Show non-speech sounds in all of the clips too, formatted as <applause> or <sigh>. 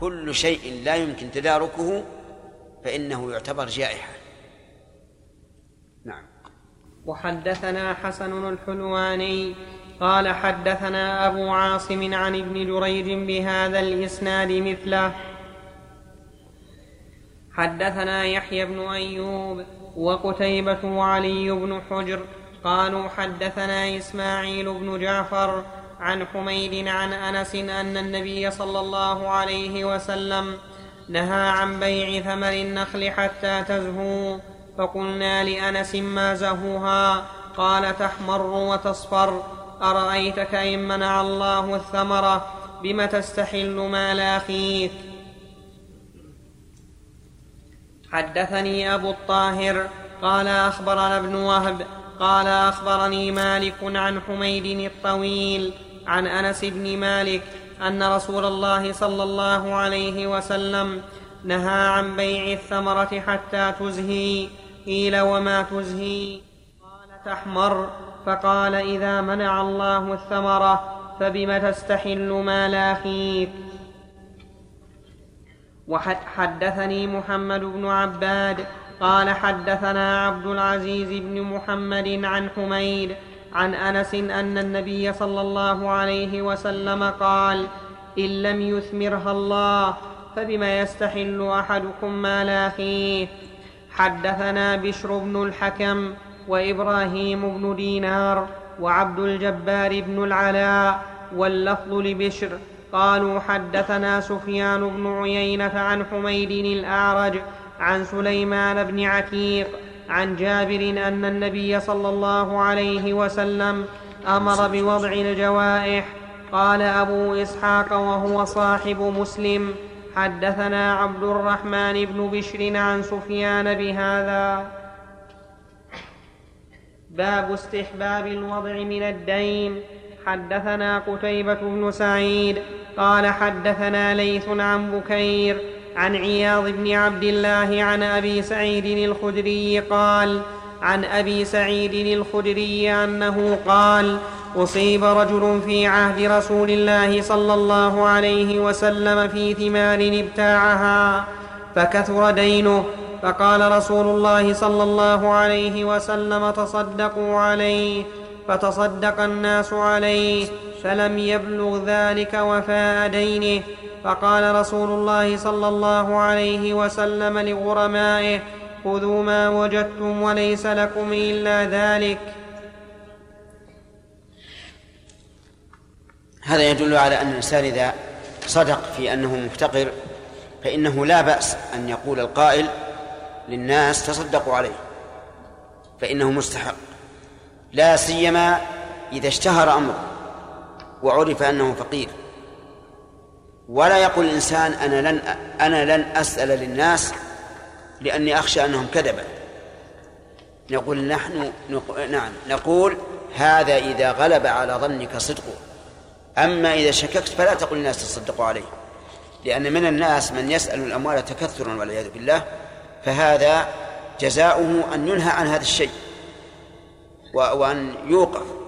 كل شيء لا يمكن تداركه فإنه يعتبر جائحة. نعم. وحدثنا حسن الحلواني قال حدثنا أبو عاصم عن ابن جريج بهذا الإسناد مثله. حدثنا يحيى بن أيوب وقتيبة وعلي بن حجر قالوا حدثنا إسماعيل بن جعفر عن حميد عن أنس أن النبي صلى الله عليه وسلم نهى عن بيع ثمر النخل حتى تزهو. فقلنا لأنس ما زهوها؟ قال تحمر وتصفر. أرأيتك إن منع الله الثمره بم تستحل مال أخيك؟ حدثني أبو الطاهر. قال أخبرنا ابن وهب. قال أخبرني مالك عن حميد الطويل. عن أنس بن مالك أن رسول الله صلى الله عليه وسلم نهى عن بيع الثمرة حتى تزهي. قيل وما تزهي؟ قال تحمر. فقال إذا منع الله الثمرة فبم تستحل مال اخيك وحدثني محمد بن عباد قال حدثنا عبد العزيز بن محمد عن حميد عن أنس أن النبي صلى الله عليه وسلم قال إن لم يثمرها الله فبما يستحل أحدكم مال أخيه؟ حدثنا بشر بن الحكم وإبراهيم بن دينار وعبد الجبار بن العلاء واللفظ لبشر. قالوا حدثنا سفيان بن عيينة عن حميد الأعرج عن سليمان بن عتيق عن جابر أن النبي صلى الله عليه وسلم أمر بوضع الجوائح. قال أبو إسحاق وهو صاحب مسلم حدثنا عبد الرحمن بن بشر عن سفيان بهذا. باب استحباب الوضع من الدين. حدثنا قتيبة بن سعيد قال حدثنا ليث عن بكير عن عياض بن عبد الله عن أبي سعيد الخدري قال عن أبي سعيد الخدري أنه قال أصيب رجل في عهد رسول الله صلى الله عليه وسلم في ثمار ابتاعها فكثر دينه فقال رسول الله صلى الله عليه وسلم تصدقوا عليه فتصدق الناس عليه فلم يبلغ ذلك وفاء دينه. فقال رسول الله صلى الله عليه وسلم لغرمائه خذوا ما وجدتم وليس لكم إلا ذلك. هذا يدل على أن الإنسان إذا صدق في أنه مفتقر فإنه لا بأس أن يقول القائل للناس تصدقوا عليه فإنه مستحق. لا سيما إذا اشتهر أمره. وعرف أنه فقير. ولا يقول الإنسان أنا لن أنا لن أسأل للناس لأني أخشى أنهم كذبا. نقول نحن نعم نقول هذا إذا غلب على ظنك صدقه أما إذا شككت فلا تقل الناس تصدقوا عليه. لأن من الناس من يسأل الأموال تكثرا والعياذ بالله فهذا جزاؤه أن ينهى عن هذا الشيء وأن يوقف.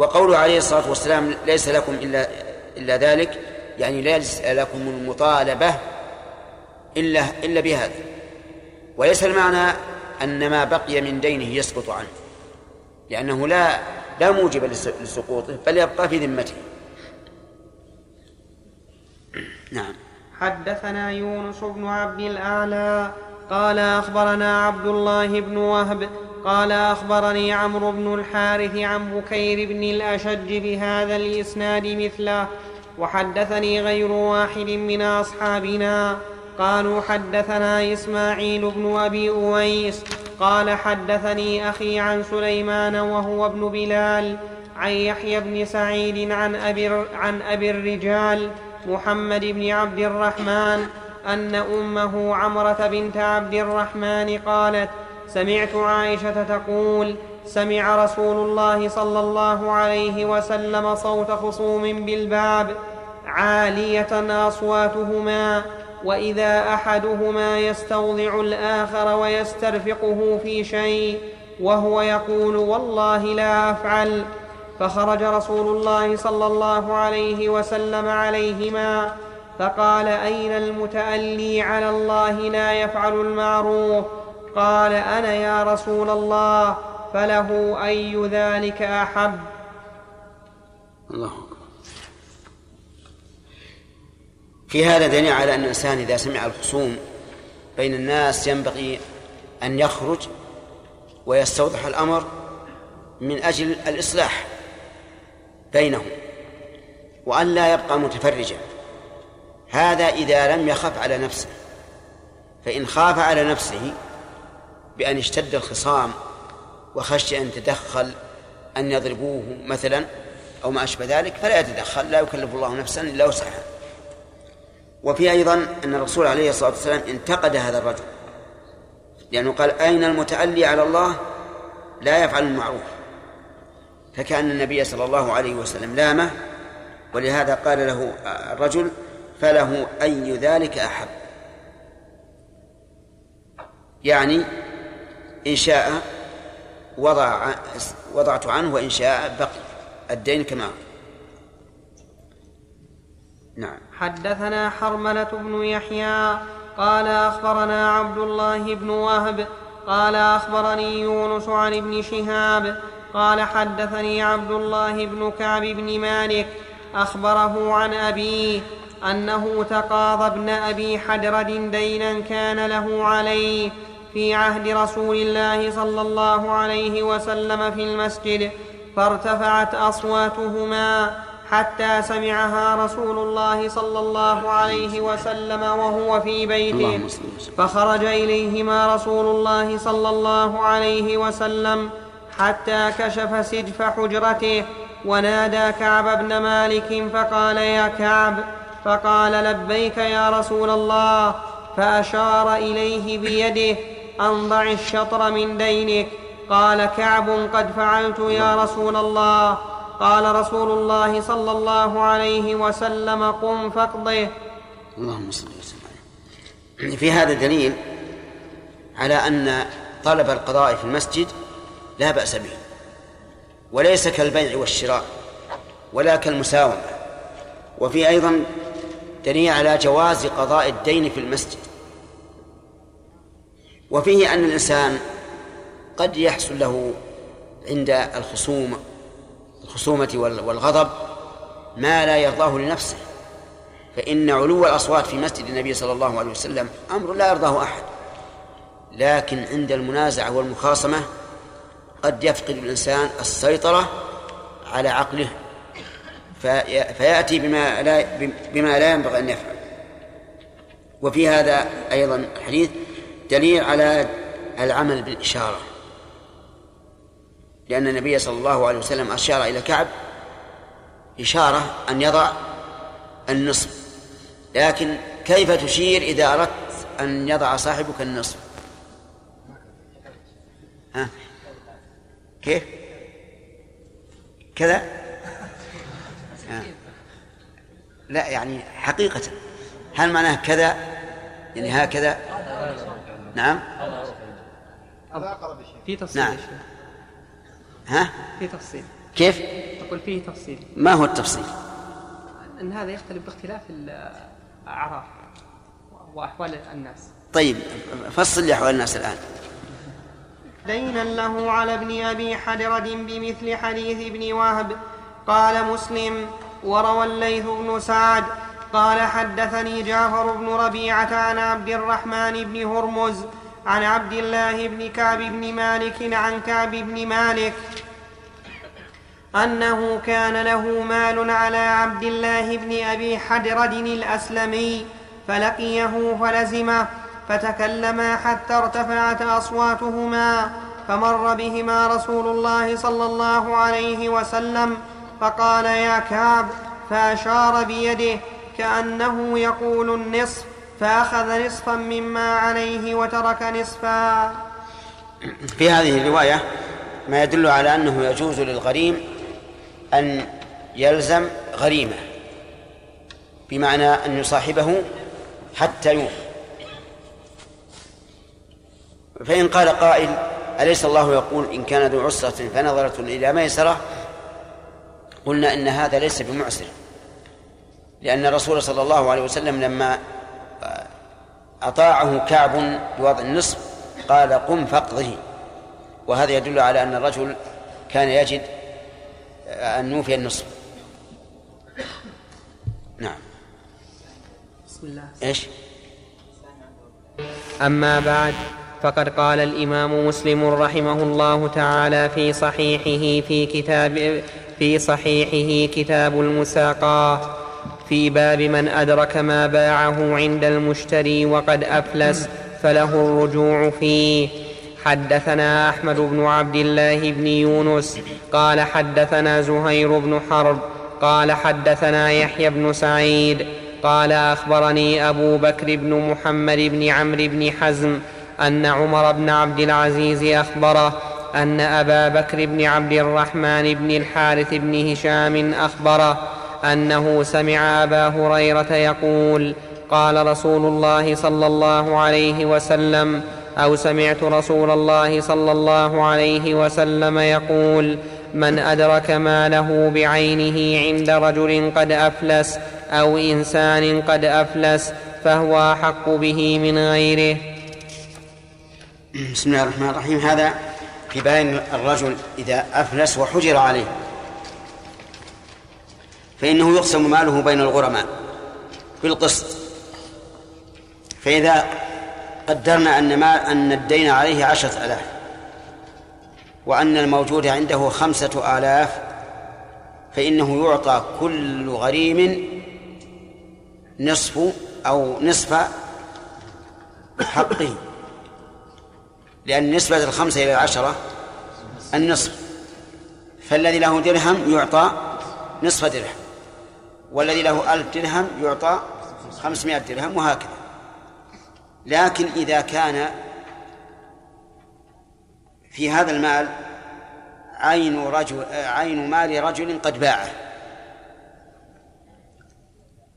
وقوله عليه الصلاة والسلام ليس لكم إلا إلا ذلك يعني ليس لكم المطالبة إلا إلا بهذا. وليس المعنى أن ما بقي من دينه يسقط عنه لأنه لا لا موجب لسقوطه بل يبقى في ذمته. نعم. حدثنا يونس بن عبد الأعلى قال أخبرنا عبد الله بن وهب قال أخبرني عمرو بن الحارث عن بكير بن الأشج بهذا الإسناد مثله وحدثني غير واحد من أصحابنا. قالوا حدثنا إسماعيل بن أبي أويس. قال حدثني أخي عن سليمان وهو ابن بلال عن يحيى بن سعيد عن أبي, عن أبي الرجال محمد بن عبد الرحمن أن أمه عمرة بنت عبد الرحمن قالت سمعت عائشة تقول سمع رسول الله صلى الله عليه وسلم صوت خصوم بالباب عالية أصواتهما وإذا أحدهما يستوضع الآخر ويسترفقه في شيء وهو يقول والله لا أفعل. فخرج رسول الله صلى الله عليه وسلم عليهما فقال أين المتألي على الله لا يفعل المعروف؟ قال أنا يا رسول الله فله أي ذلك أحب؟ الله أكبر. في هذا دليل على أن الإنسان إذا سمع الخصوم بين الناس ينبغي أن يخرج ويستوضح الأمر من أجل الإصلاح بينهم وأن لا يبقى متفرجا. هذا إذا لم يخف على نفسه فإن خاف على نفسه بأن اشتد الخصام وخشي أن تدخل أن يضربوه مثلا أو ما أشبه ذلك فلا يتدخل لا يكلف الله نفسا إلا وسعها. وفي أيضا أن الرسول عليه الصلاة والسلام انتقد هذا الرجل لأنه قال أين المتألي على الله؟ لا يفعل المعروف. فكأن النبي صلى الله عليه وسلم لامه ولهذا قال له الرجل فله أي ذلك أحب. يعني إن شاء وضع وضعت عنه وإن شاء بقي الدين كما نعم. حدثنا حرملة بن يحيى قال أخبرنا عبد الله بن وهب قال أخبرني يونس عن ابن شهاب قال حدثني عبد الله بن كعب بن مالك أخبره عن أبيه أنه تقاضى ابن أبي حدرد دينا كان له عليه في عهد رسول الله صلى الله عليه وسلم في المسجد فارتفعت أصواتهما حتى سمعها رسول الله صلى الله عليه وسلم وهو في بيته. فخرج إليهما رسول الله صلى الله عليه وسلم حتى كشف سجف حجرته ونادى كعب بن مالك فقال يا كعب فقال لبيك يا رسول الله فأشار إليه بيده ان ضع الشطر من دينك. قال كعب قد فعلت يا رسول الله. قال رسول الله صلى الله عليه وسلم قم فاقضه. اللهم صل وسلم. في هذا دليل على أن طلب القضاء في المسجد لا بأس به وليس كالبيع والشراء ولا كالمساومة. وفي أيضا دليل على جواز قضاء الدين في المسجد. وفيه أن الإنسان قد يحصل له عند الخصوم الخصومة والغضب ما لا يرضاه لنفسه. فإن علو الأصوات في مسجد النبي صلى الله عليه وسلم أمر لا يرضاه أحد. لكن عند المنازعة والمخاصمة قد يفقد الإنسان السيطرة على عقله. فيأتي بما لا بما لا ينبغي أن يفعل. وفي هذا أيضا الحديث دليل على العمل بالإشارة. لأن النبي صلى الله عليه وسلم أشار إلى كعب إشارة أن يضع النصف لكن كيف تشير إذا أردت أن يضع صاحبك النصف ها؟ كيف؟ كذا؟ ها. لا يعني حقيقة. هل معناه كذا؟ يعني هكذا؟ نعم في تفصيل نعم. ها؟ في تفصيل كيف؟ أقول فيه تفصيل ما هو التفصيل؟ أن هذا يختلف باختلاف الأعراف وأحوال الناس طيب فصل لي أحوال الناس الآن دينا له على ابن أبي حدرد بمثل حديث ابن وهب قال مسلم وروى الليث بن سعد قال حدثني جعفر بن ربيعة عن عبد الرحمن بن هرمز عن عبد الله بن كعب بن مالك عن كعب بن مالك أنه كان له مال على عبد الله بن أبي حدرد الأسلمي فلقيه فلزمه فتكلما حتى ارتفعت أصواتهما فمر بهما رسول الله صلى الله عليه وسلم فقال يا كعب فأشار بيده كأنه يقول النصف فأخذ نصفا مما عليه وترك نصفا. في هذه الرواية ما يدل على أنه يجوز للغريم أن يلزم غريمه بمعنى أن يصاحبه حتى يوفي. فإن قال قائل أليس الله يقول إن كان ذو عسرة فنظرة إلى ميسرة؟ قلنا إن هذا ليس بمعسر لأن الرسول صلى الله عليه وسلم لما أطاعه كعب بوضع النصف قال قم فاقضه. وهذا يدل على أن الرجل كان يجد أن نوفي النصف. نعم. بسم الله. إيش؟ أما بعد فقد قال الإمام مسلم رحمه الله تعالى في صحيحه في كتاب في صحيحه كتاب المساقاة. في باب من أدرك ما باعه عند المشتري وقد أفلس فله الرجوع فيه. حدثنا أحمد بن عبد الله بن يونس قال حدثنا زهير بن حرب قال حدثنا يحيى بن سعيد قال أخبرني أبو بكر بن محمد بن عمرو بن حزم أن عمر بن عبد العزيز أخبره أن أبا بكر بن عبد الرحمن بن الحارث بن هشام أخبره أنه سمع أبا هريرة يقول قال رسول الله صلى الله عليه وسلم أو سمعت رسول الله صلى الله عليه وسلم يقول من أدرك ماله بعينه عند رجل قد أفلس أو إنسان قد أفلس فهو أحق به من غيره. بسم الله الرحمن الرحيم. هذا في بيان الرجل إذا أفلس وحجر عليه. فإنه يقسم ماله بين الغرماء بالقسط فإذا قدرنا أن ما أن الدين عليه عشرة آلاف وأن الموجود عنده خمسة آلاف فإنه يعطى كل غريم نصف أو نصف حقه. لأن نسبة الخمسة إلى العشرة النصف. فالذي له درهم يعطى نصف درهم. والذي له ألف درهم يعطى خمسمائة درهم وهكذا. لكن إذا كان في هذا المال عين رجل عين مال رجل قد باعه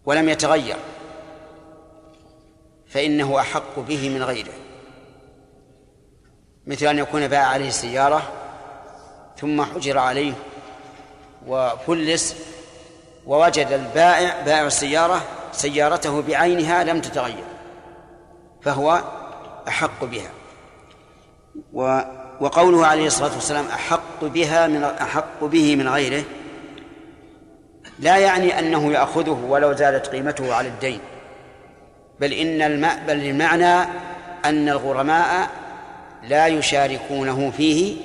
ولم يتغير فإنه أحق به من غيره. مثل أن يكون باع عليه سيارة ثم حجر عليه وفلس ووجد البائع بائع السيارة سيارته بعينها لم تتغير فهو أحق بها. و وقوله عليه الصلاة والسلام أحق بها من أحق به من غيره لا يعني أنه يأخذه ولو زادت قيمته على الدين بل إن الماء بل المعنى أن الغرماء لا يشاركونه فيه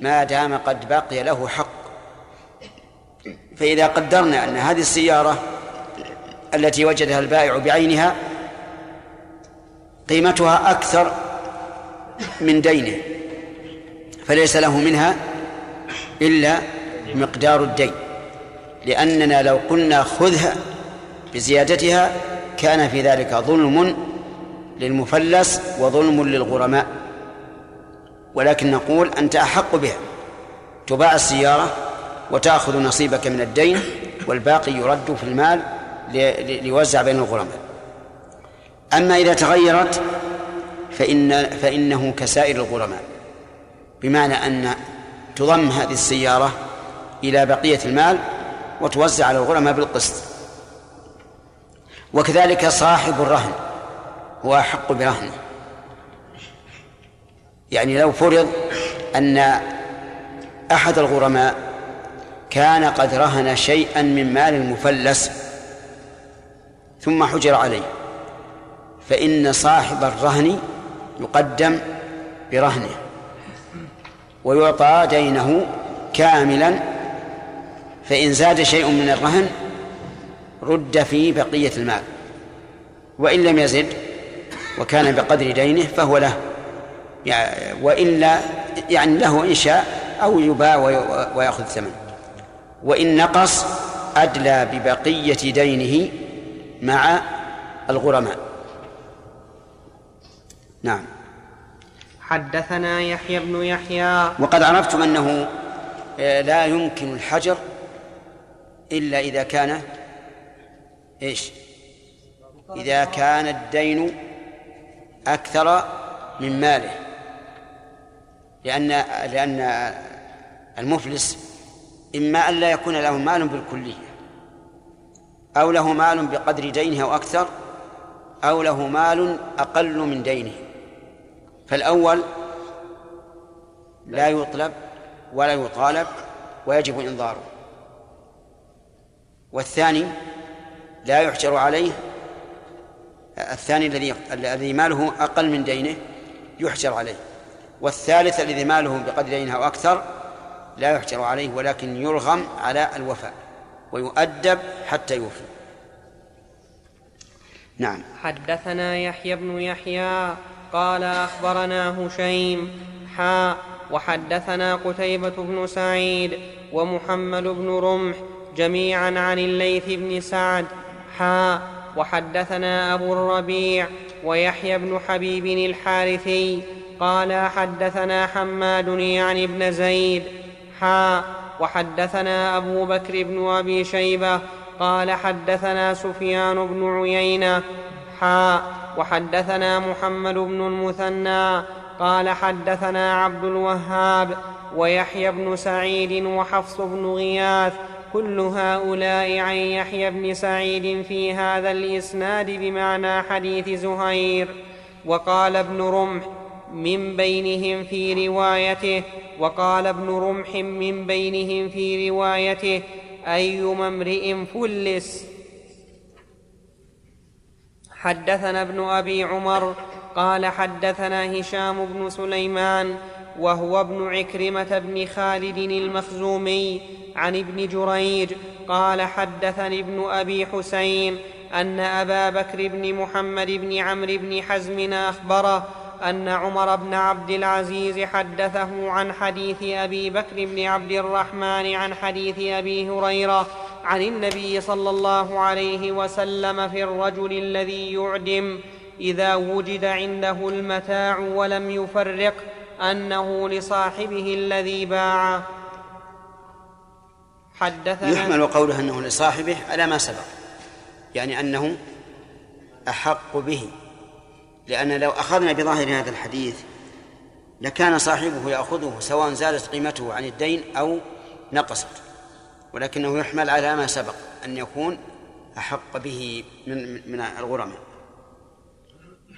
ما دام قد بقي له حق. فإذا قدرنا أن هذه السيارة التي وجدها البائع بعينها قيمتها أكثر من دينه فليس له منها إلا مقدار الدين. لأننا لو قلنا خذها بزيادتها كان في ذلك ظلم للمفلس وظلم للغرماء. ولكن نقول أنت أحق بها. تباع السيارة وتأخذ نصيبك من الدين والباقي يرد في المال ليوزع بين الغرماء أما إذا تغيرت فإن فإنه كسائر الغرماء بمعنى أن تضم هذه السيارة إلى بقية المال وتوزع على الغرماء بالقسط. وكذلك صاحب الرهن هو أحق برهنه. يعني لو فرض أن أحد الغرماء كان قد رهن شيئا من مال المفلس ثم حجر عليه. فإن صاحب الرهن يقدم برهنه ويعطى دينه كاملا. فإن زاد شيء من الرهن رد في بقية المال. وإن لم يزد وكان بقدر دينه فهو له. يعني وإلا يعني له إن شاء أو يباع ويأخذ ثمن وإن نقص أدلى ببقية دينه مع الغرماء. نعم. حدثنا يحيى بن يحيى. وقد عرفتم أنه آه، لا يمكن الحجر إلا إذا كان إيش؟ إذا كان الدين أكثر من ماله. لأن لأن المفلس إما أن لا يكون له مال بالكلية أو له مال بقدر دينه أو أكثر أو له مال أقل من دينه. فالأول لا يطلب ولا يطالب ويجب إنظاره. والثاني لا يحجر عليه الثاني الذي الذي ماله أقل من دينه يحجر عليه. والثالث الذي ماله بقدر دينه أو أكثر لا يحجر عليه ولكن يرغم على الوفاء ويؤدب حتى يوفي. نعم. حدثنا يحيى بن يحيى قال أخبرنا هشيم حا وحدثنا قتيبة بن سعيد ومحمد بن رمح جميعا عن الليث بن سعد حا وحدثنا أبو الربيع ويحيى بن حبيب الحارثي قال حدثنا حماد يعني ابن زيد حا وحدثنا أبو بكر بن أبي شيبة قال حدثنا سفيان بن عيينة حا وحدثنا محمد بن المثنى قال حدثنا عبد الوهاب ويحيى بن سعيد وحفص بن غياث. كل هؤلاء عن يحيى بن سعيد في هذا الإسناد بمعنى حديث زهير. وقال ابن رمح من بينهم في روايته وقال ابن رمح من بينهم في روايته أيما امرئ فلس. حدثنا ابن أبي عمر قال حدثنا هشام بن سليمان وهو ابن عكرمة بن خالد المخزومي عن ابن جريج قال حدثني ابن أبي حسين أن أبا بكر بن محمد بن عمرو بن حزم أخبره أن عمر بن عبد العزيز حدثه عن حديث أبي بكر بن عبد الرحمن عن حديث أبي هريرة عن النبي صلى الله عليه وسلم في الرجل الذي يعدم إذا وجد عنده المتاع ولم يفرق أنه لصاحبه الذي باع. حدثنا يحمل قوله أنه لصاحبه على ما سبق يعني أنه أحق به. لأن لو أخذنا بظاهر هذا الحديث لكان صاحبه يأخذه سواء زادت قيمته عن الدين أو نقصت. ولكنه يحمل على ما سبق أن يكون أحق به من من الغرماء.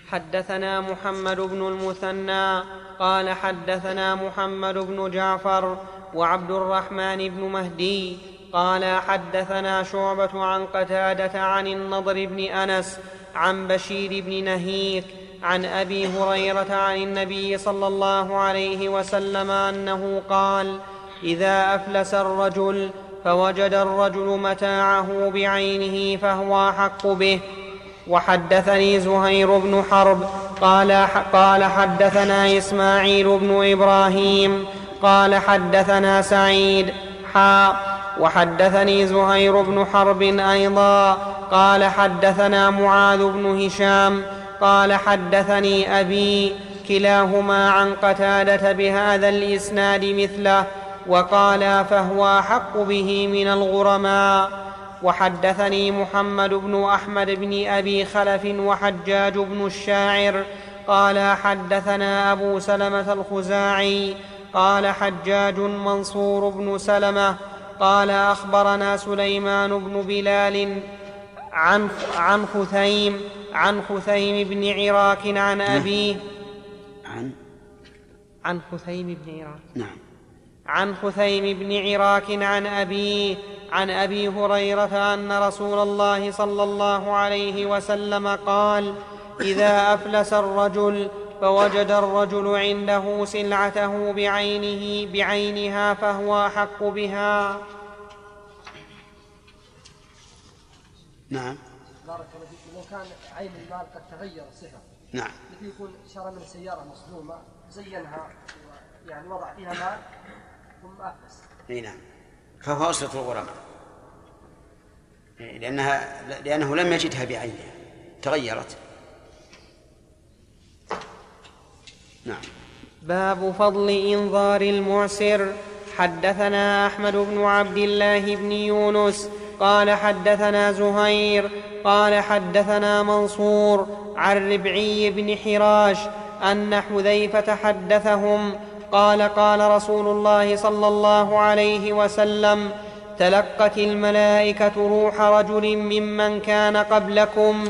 حدثنا محمد بن المثنى قال حدثنا محمد بن جعفر وعبد الرحمن بن مهدي قال حدثنا شعبة عن قتادة عن النضر بن أنس عن بشير بن نهيك عن أبي هريرة عن النبي صلى الله عليه وسلم أنه قال إذا أفلس الرجل فوجد الرجل متاعه بعينه فهو أحق به. وحدثني زهير بن حرب قال قال حدثنا إسماعيل بن إبراهيم قال حدثنا سعيد حا وحدثني زهير بن حرب أيضا قال حدثنا معاذ بن هشام قال حدثني أبي كلاهما عن قتادة بهذا الإسناد مثله وقالا فهو احق به من الغرماء. وحدثني محمد بن أحمد بن أبي خلف وحجاج بن الشاعر قال حدثنا أبو سلمة الخزاعي قال حجاج منصور بن سلمة قال أخبرنا سليمان بن بلال عن عن خثيم عن خثيم بن عراك عن نعم. أبيه. عن عن خثيم بن عراك. نعم. عن خثيم بن عراك عن أبيه. عن أبي هريرة أن رسول الله صلى الله عليه وسلم قال إذا أفلس الرجل فوجد الرجل عنده سلعته بعينه بعينها فهو أحق بها. نعم. بارك الله فيك. لو كان عين المال قد تغير الصفه نعم. مثل يكون شرى من سيارة مصدومه زينها يعني وضع فيها مال ثم أفلس. إي نعم. فهو أصلة الغرماء لأنها لأنه لم يجدها بعينها. تغيرت. نعم. باب فضل إنظار المعسر. حدثنا أحمد بن عبد الله بن يونس قال حدثنا زهير قال حدثنا منصور عن ربعي بن حراش أن حذيفة حدثهم قال قال رسول الله صلى الله عليه وسلم تلقت الملائكة روح رجل ممن كان قبلكم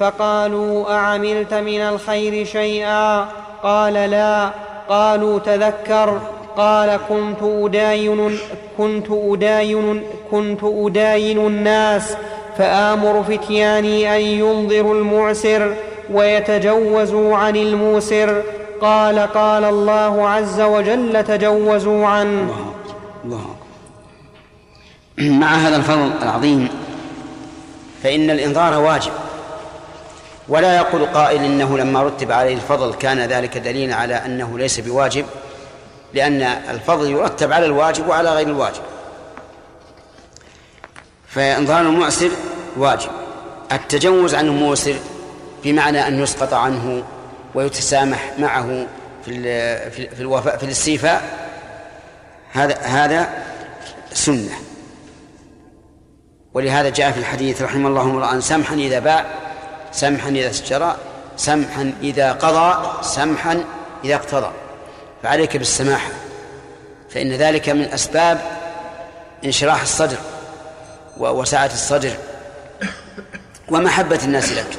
فقالوا أعملت من الخير شيئا؟ قال لا قالوا تذكر. قال كنت أداين كنت أداين كنت أداين الناس فآمر فتياني أن ينظروا المعسر ويتجوزوا عن الموسر. قال قال الله عز وجل تجوزوا عنه الله <clears throat> مع هذا الفضل العظيم فإن الإنظار واجب. ولا يقول قائل إنه لما رتب عليه الفضل كان ذلك دليلا على أنه ليس بواجب. لأن الفضل يرتب على الواجب وعلى غير الواجب. فإنظار المعسر واجب. التجوز عن الموسر بمعنى أن يسقط عنه ويتسامح معه في في الوفاء في الاستيفاء. هذا هذا سنة. ولهذا جاء في الحديث رحم الله امرأ سمحا إذا باع سمحا إذا اشترى سمحا إذا قضى سمحا إذا اقتضى. فعليك بالسماحة فإن ذلك من أسباب انشراح الصدر ووسعة الصدر ومحبة الناس لك.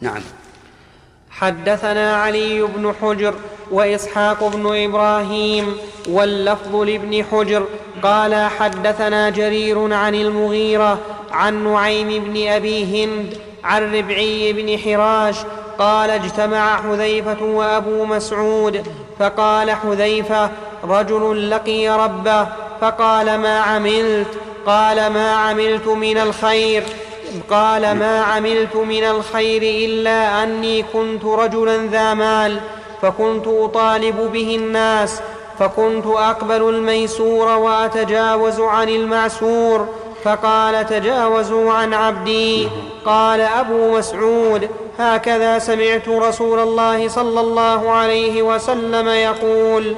نعم. حدثنا علي بن حجر وإسحاق بن إبراهيم واللفظ لابن حجر قال حدثنا جرير عن المغيرة عن نعيم بن أبي هند عن ربعي بن حراش قال اجتمع حذيفة وأبو مسعود. فقال حذيفة رجل لقي ربه. فقال ما عملت؟ قال ما عملت من الخير. قال ما عملت من الخير إلا أني كنت رجلا ذا مال فكنت أطالب به الناس فكنت أقبل الميسور وأتجاوز عن المعسور. فقال تجاوزوا عن عبدي. قال أبو مسعود هكذا سمعت رسول الله صلى الله عليه وسلم يقول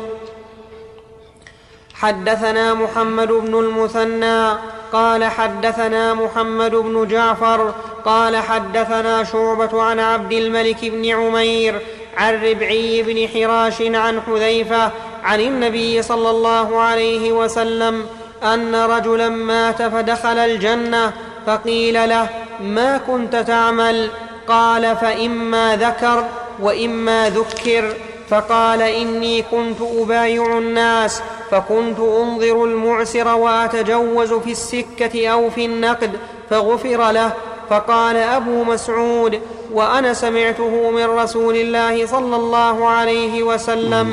حدثنا محمد بن المثنى قال حدثنا محمد بن جعفر قال حدثنا شعبة عن عبد الملك بن عمير عن ربعي بن حراش عن حذيفة عن النبي صلى الله عليه وسلم أن رجلا مات فدخل الجنة فقيل له ما كنت تعمل؟ قال فإما ذكر وإما ذكر. فقال إني كنت أبايع الناس فكنت أنظر المعسر وأتجوز في السكة أو في النقد. فغفر له فقال أبو مسعود وأنا سمعته من رسول الله صلى الله عليه وسلم.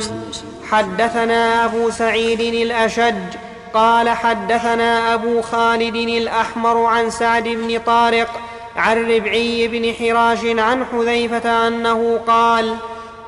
حدثنا أبو سعيد الأشج قال حدثنا أبو خالد الأحمر عن سعد بن طارق عن ربعي بن حراش عن حذيفة أنه قال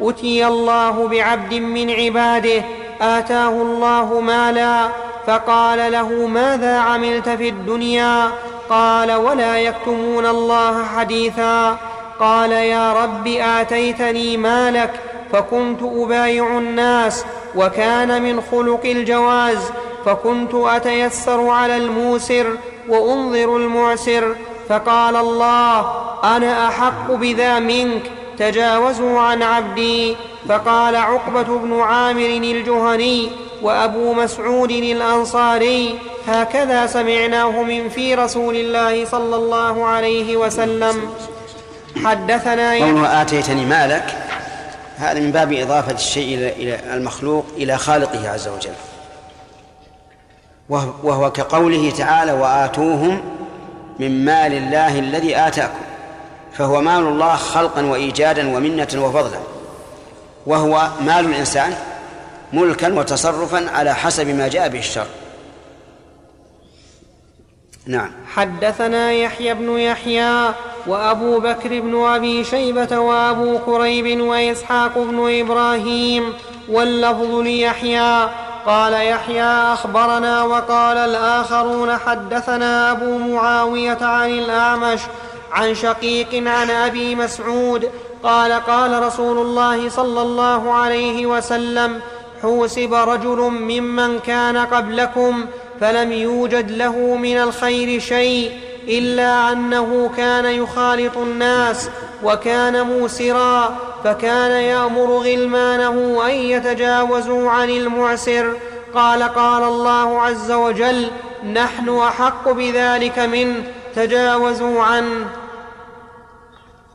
اتي الله بعبد من عباده آتاه الله مالا فقال له ماذا عملت في الدنيا؟ قال ولا يكتمون الله حديثا. قال يا رب آتيتني مالك فكنت أبايع الناس وكان من خلق الجواز فكنت أتيسر على الموسر وأنظر المعسر فقال الله أنا أحق بذا منك تجاوزوا عن عبدي. فقال عقبة بن عامر الجهني وأبو مسعود الأنصاري هكذا سمعناه من في رسول الله صلى الله عليه وسلم. حدثنا قوله آتيتني مالك هذا من باب إضافة الشيء إلى المخلوق إلى خالقه عز وجل. وهو كقوله تعالى وآتوهم من مال الله الذي آتاكم فهو مال الله خلقا وإيجادا ومنة وفضلا وهو مال الإنسان ملكا وتصرفا على حسب ما جاء به الشر نعم. حدثنا يحيى بن يحيى وأبو بكر بن أبي شيبة وأبو كريب وإسحاق بن إبراهيم واللفظ ليحيى قال يحيى أخبرنا وقال الآخرون حدثنا أبو معاوية عن الأعمش عن شقيق عن أبي مسعود قال قال رسول الله صلى الله عليه وسلم حوسب رجل ممن كان قبلكم فلم يوجد له من الخير شيء إلا أنه كان يخالط الناس وكان موسرا فكان يأمر غلمانه أن يتجاوزوا عن المعسر. قال قال الله عز وجل نحن أحق بذلك منه تجاوزوا عنه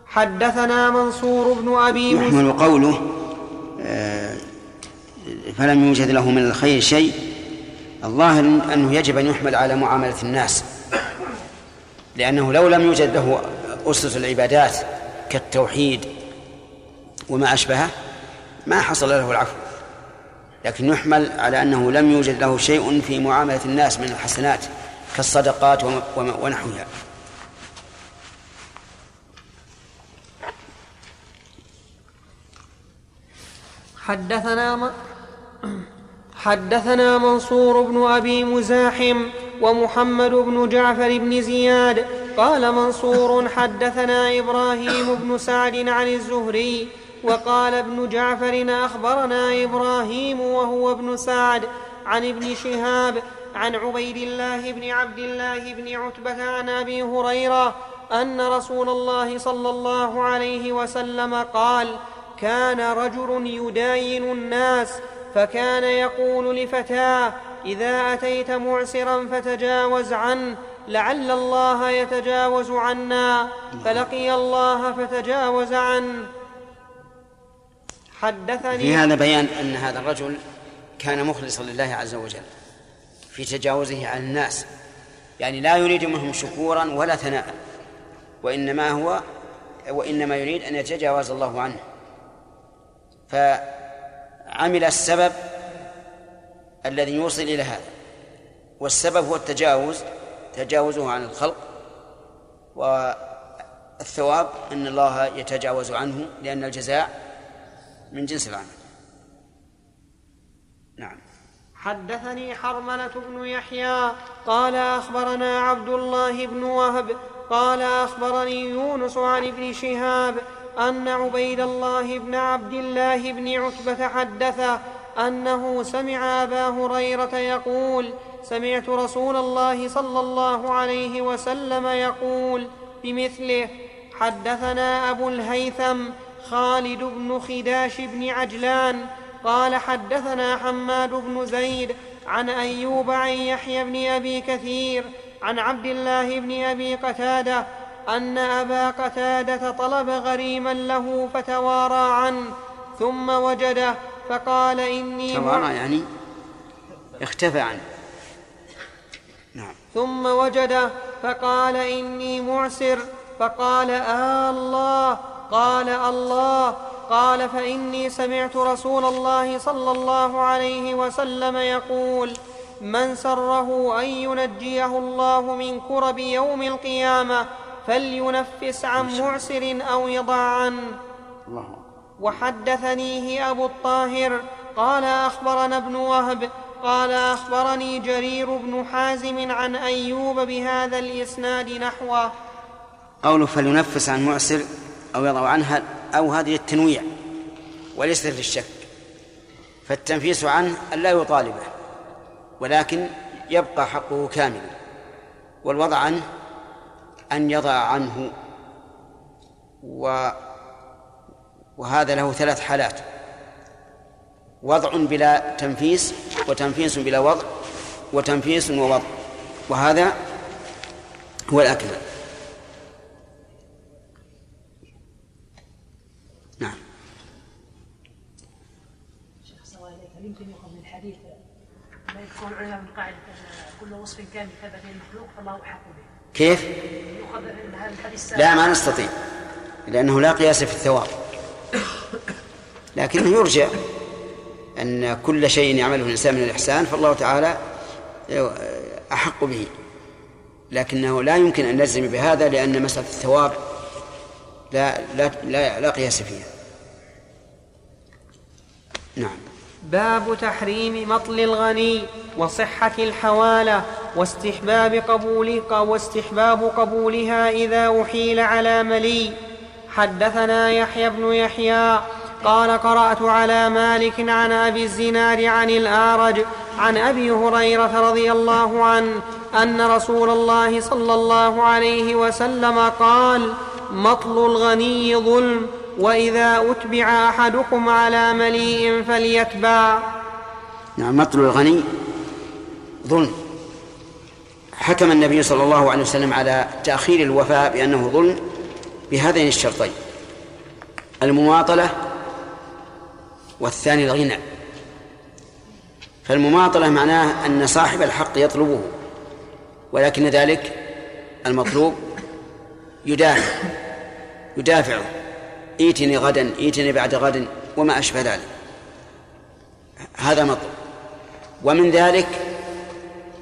حدثنا منصور بن أبي يحمل قوله آه، فلم يوجد له من الخير شيء. الظاهر أنه يجب أن يحمل على معاملة الناس. لأنه لو لم يوجد له أسس العبادات كالتوحيد وما اشبهه ما حصل له العفو. لكن يحمل على أنه لم يوجد له شيء في معاملة الناس من الحسنات كالصدقات ونحوها. حدثنا حدثنا منصور بن أبي مزاحم ومحمد بن جعفر بن زياد قال منصور حدثنا إبراهيم بن سعد عن الزهري وقال ابن جعفر أخبرنا إبراهيم وهو ابن سعد عن ابن شهاب عن عبيد الله بن عبد الله بن عتبة عن أبي هريرة أن رسول الله صلى الله عليه وسلم قال كان رجل يداين الناس فكان يقول لفتاه إذا أتيت معسرا فتجاوز عنه لعل الله يتجاوز عنا فلقي الله فتجاوز عنه حدثني في هذا بيان أن هذا الرجل كان مخلصا لله عز وجل في تجاوزه عن الناس. يعني لا يريد منهم شكورا ولا ثناء وإنما هو وإنما يريد أن يتجاوز الله عنه. فعمل السبب الذي يوصل إلى هذا. والسبب هو التجاوز تجاوزه عن الخلق والثواب أن الله يتجاوز عنه لأن الجزاء من جنس العمل. نعم. حدثني حرملة بن يحيى قال أخبرنا عبد الله بن وهب قال أخبرني يونس عن ابن شهاب أن عبيد الله بن عبد الله بن عتبة حدثه أنه سمع أبا هريرة يقول سمعت رسول الله صلى الله عليه وسلم يقول بمثله حدثنا أبو الهيثم خالد بن خداش بن عجلان قال حدثنا حماد بن زيد عن أيوب عن يحيى بن أبي كثير عن عبد الله بن أبي قتادة أن أبا قتادة طلب غريما له فتوارى عنه ثم وجده فقال إني توارى يعني اختفى عنه. نعم. ثم وجده فقال إني معسر فقال آه الله قال الله قال فإني سمعت رسول الله صلى الله عليه وسلم يقول من سره أن ينجيه الله من كرب يوم القيامة فلينفس عن معسر أو يضع عنه وحدثنيه أبو الطاهر قال أخبرنا ابن وهب قال أخبرني جرير بن حازم عن أيوب بهذا الإسناد نحوه. قوله فلينفس عن معسر أو يضع عنها أو هذه التنويع وليست للشك فالتنفيس عنه أن لا يطالبه ولكن يبقى حقه كاملا. والوضع عنه أن يضع عنه. و وهذا له ثلاث حالات. وضع بلا تنفيس وتنفيس بلا وضع وتنفيس ووضع. وهذا هو الأكمل نعم. شيخ هل يمكن يؤخذ من الحديث ما يذكر العلماء من قاعدة كل وصف كان كذا في المخلوق فالله به كيف؟ لا ما نستطيع لأنه لا قياس في الثواب. لكنه يرجع أن كل شيء يعمله الإنسان من الإحسان فالله تعالى أحق به. لكنه لا يمكن أن نجزم بهذا لأن مسألة الثواب لا لا لا, لا قياس فيها. نعم. باب تحريم مطل الغني وصحة الحوالة. واستحباب قبولها واستحباب قبولها إذا أحيل على ملي. حدثنا يحيى بن يحيى قال قرأت على مالك عن أبي الزناد عن الآرج عن أبي هريرة رضي الله عنه أن رسول الله صلى الله عليه وسلم قال مطل الغني ظلم وإذا أتبع أحدكم على مليء فليتبع. نعم مطل الغني ظلم. حكم النبي صلى الله عليه وسلم على تأخير الوفاء بأنه ظلم بهذين الشرطين. المماطلة والثاني الغنى. فالمماطلة معناه أن صاحب الحق يطلبه ولكن ذلك المطلوب يدافع يدافعه ائتني غدا ائتني بعد غد وما أشبه ذلك. هذا مطلوب. ومن ذلك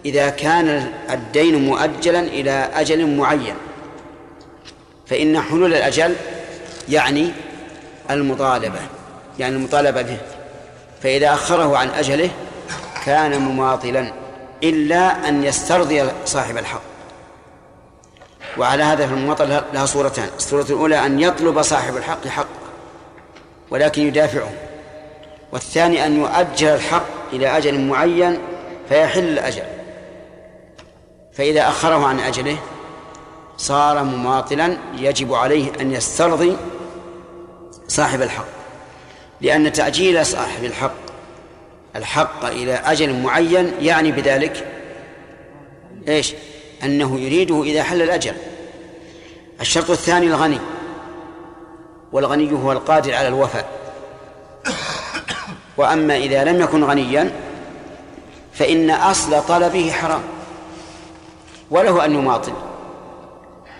إذا كان الدين مؤجلا إلى أجل معين فإن حلول الأجل يعني المطالبة يعني المطالبة به. فإذا أخره عن أجله كان مماطلا إلا أن يسترضي صاحب الحق. وعلى هذا فالمماطلة لها صورتان. الصورة الأولى أن يطلب صاحب الحق حق ولكن يدافعه. والثاني أن يؤجل الحق إلى أجل معين فيحل الأجل. فإذا أخره عن أجله صار مماطلا يجب عليه أن يسترضي صاحب الحق لأن تأجيل صاحب الحق الحق إلى أجل معين يعني بذلك إيش؟ أنه يريده إذا حل الأجل. الشرط الثاني الغني والغني هو القادر على الوفاء. وأما إذا لم يكن غنيا فإن أصل طلبه حرام. وله أن يماطل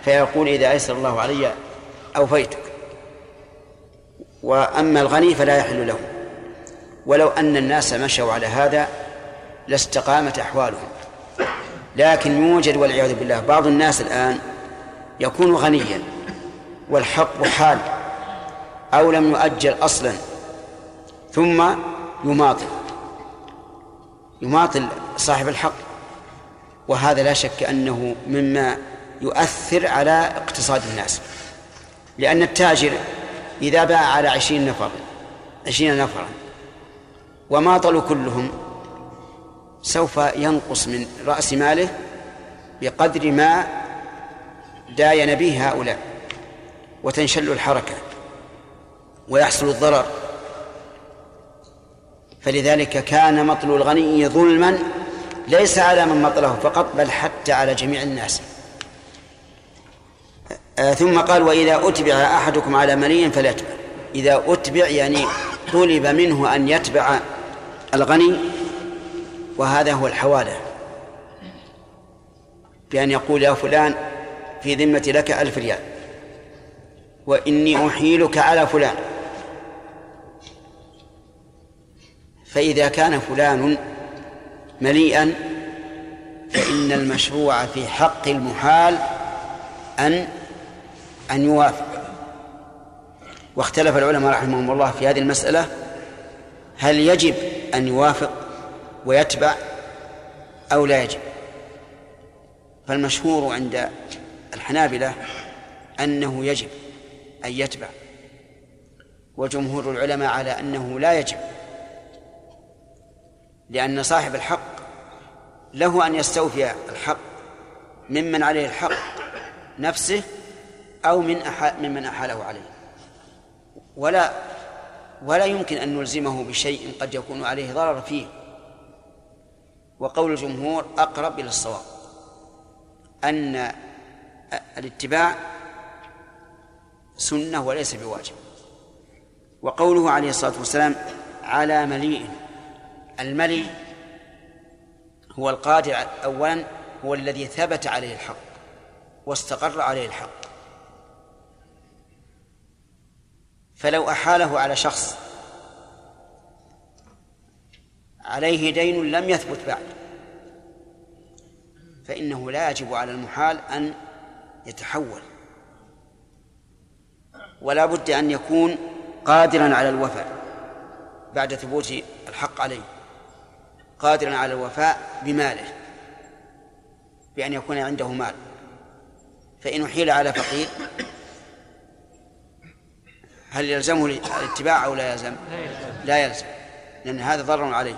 فيقول إذا أيسر الله علي أوفيتك. وأما الغني فلا يحل له. ولو أن الناس مشوا على هذا لاستقامت أحوالهم. لكن يوجد والعياذ بالله بعض الناس الآن يكون غنيا والحق حال أو لم يؤجل أصلا ثم يماطل. يماطل صاحب الحق. وهذا لا شك أنه مما يؤثر على اقتصاد الناس. لأن التاجر إذا باع على عشرين نفر عشرين نفرا وماطلوا كلهم سوف ينقص من رأس ماله بقدر ما داين به هؤلاء وتنشل الحركة ويحصل الضرر. فلذلك كان مطل الغني ظلما ليس على من مطله فقط بل حتى على جميع الناس. آه ثم قال وإذا أتبع أحدكم على ملي فليتبع. إذا أتبع يعني طلب منه أن يتبع الغني وهذا هو الحوالة بأن يقول يا فلان في ذمة لك ألف ريال وإني أحيلك على فلان. فإذا كان فلان مليئا فإن المشروع في حق المحال أن أن يوافق. واختلف العلماء رحمهم الله في هذه المسألة هل يجب أن يوافق ويتبع أو لا يجب؟ فالمشهور عند الحنابلة أنه يجب أن يتبع وجمهور العلماء على أنه لا يجب لأن صاحب الحق له أن يستوفي الحق ممن عليه الحق نفسه أو من أحا ممن أحاله عليه. ولا ولا يمكن أن نلزمه بشيء قد يكون عليه ضرر فيه. وقول الجمهور أقرب إلى الصواب أن الاتباع سنة وليس بواجب. وقوله عليه الصلاة والسلام على مليء الملي هو القادر أولا هو الذي ثبت عليه الحق واستقر عليه الحق. فلو أحاله على شخص عليه دين لم يثبت بعد فإنه لا يجب على المحال أن يتحول. ولا بد أن يكون قادرا على الوفاء بعد ثبوت الحق عليه. قادرا على الوفاء بماله بأن يكون عنده مال. فإن أحيل على فقير هل يلزمه الاتباع أو لا يلزم؟ لا يلزم لأن هذا ضرر عليه.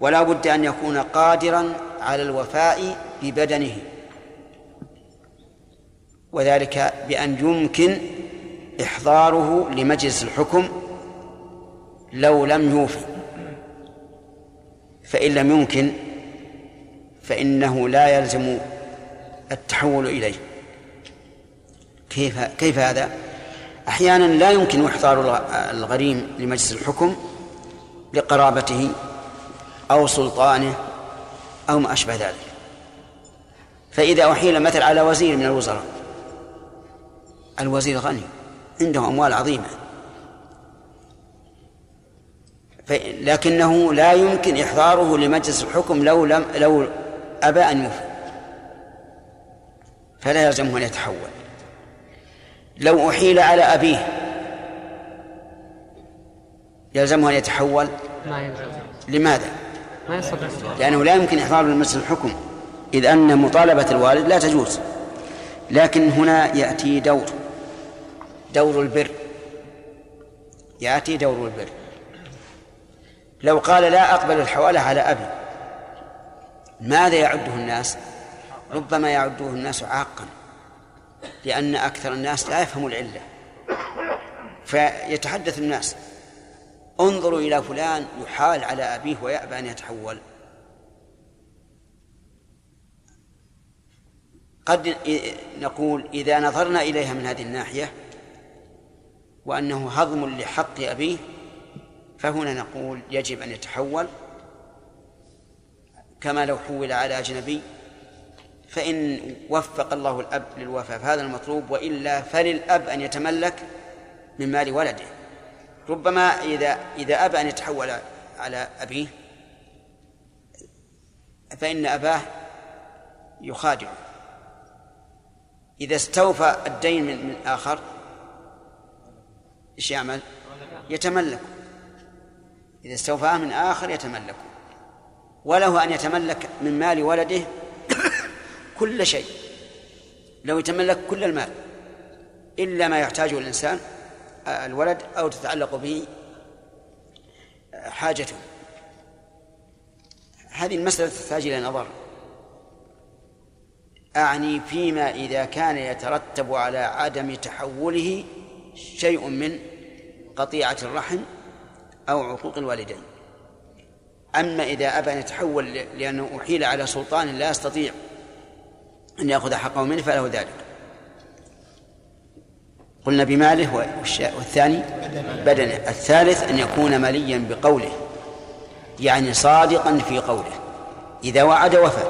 ولا بد أن يكون قادرا على الوفاء ببدنه. وذلك بأن يمكن إحضاره لمجلس الحكم لو لم يوفي فإن لم يمكن فإنه لا يلزم التحول إليه. كيف كيف هذا؟ أحيانا لا يمكن إحضار الغريم لمجلس الحكم لقرابته أو سلطانه أو ما أشبه ذلك. فإذا أحيل مثل على وزير من الوزراء الوزير غني عنده أموال عظيمة. لكنه لا يمكن إحضاره لمجلس الحكم لو لم لو أبى أن يوفي فلا يلزمه أن يتحول. لو أحيل على أبيه يلزمه أن يتحول؟ ما لماذا؟ ما يستطيع لأنه لا يمكن إحضاره لمجلس الحكم إذ أن مطالبة الوالد لا تجوز. لكن هنا يأتي دور دور البر. يأتي دور البر. لو قال لا أقبل الحوالة على أبي. ماذا يعده الناس؟ ربما يعده الناس عاقا لأن أكثر الناس لا يفهم العلة. فيتحدث الناس انظروا إلى فلان يحال على أبيه ويأبى أن يتحول. قد نقول إذا نظرنا إليها من هذه الناحية وأنه هضم لحق أبيه فهنا نقول يجب أن يتحول كما لو حول على أجنبي فإن وفق الله الأب للوفاء فهذا المطلوب وإلا فللأب أن يتملك من مال ولده. ربما إذا إذا أبى أن يتحول على أبيه فإن أباه يخادعه. إذا استوفى الدين من, آخر إيش يعمل؟ يتملك إذا استوفاه من آخر يتملك. وله أن يتملك من مال ولده كل شيء. لو يتملك كل المال إلا ما يحتاجه الإنسان الولد أو تتعلق به حاجته. هذه المسألة تحتاج إلى نظر. أعني فيما إذا كان يترتب على عدم تحوله شيء من قطيعة الرحم أو عقوق الوالدين. أما إذا أبى أن يتحول لأنه أحيل على سلطان لا يستطيع أن يأخذ حقه منه فله ذلك. قلنا بماله والثاني بدنه. الثالث أن يكون مليا بقوله يعني صادقا في قوله. إذا وعد وفى.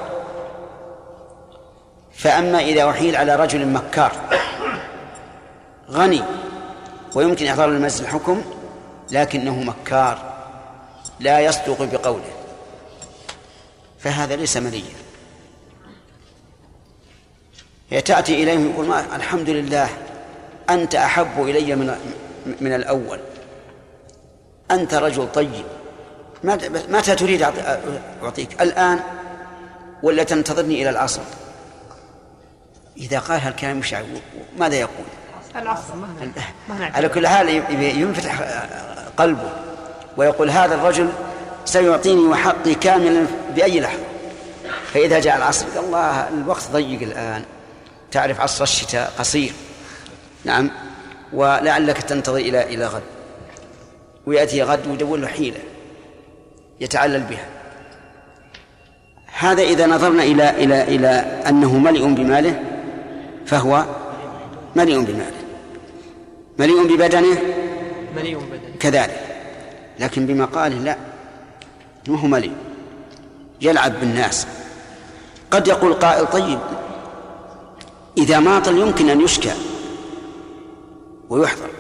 فأما إذا أحيل على رجل مكار غني ويمكن إحضار المجلس الحكم لكنه مكار لا يصدق بقوله. فهذا ليس مليا. تأتي إليه ويقول الحمد لله أنت أحب إلي من من الأول. أنت رجل طيب. متى تريد أعطيك؟ الآن ولا تنتظرني إلى العصر؟ إذا قال هالكلام مش ماذا يقول؟ العصر ما على كل حال ينفتح قلبه ويقول هذا الرجل سيعطيني وحقي كاملا بأي لحظة. فإذا جاء العصر الله الوقت ضيق الآن. تعرف عصر الشتاء قصير. نعم. ولعلك تنتظر إلى إلى غد. ويأتي غد ويدور له حيلة يتعلل بها. هذا إذا نظرنا إلى إلى إلى أنه ملئ بماله فهو ملئ بماله. مليء ببدنه؟ مليء ببدنه. كذلك. لكن بمقاله لا ما هو مليء يلعب بالناس. قد يقول قائل طيب إذا ماطل يمكن أن يشكى ويحضر.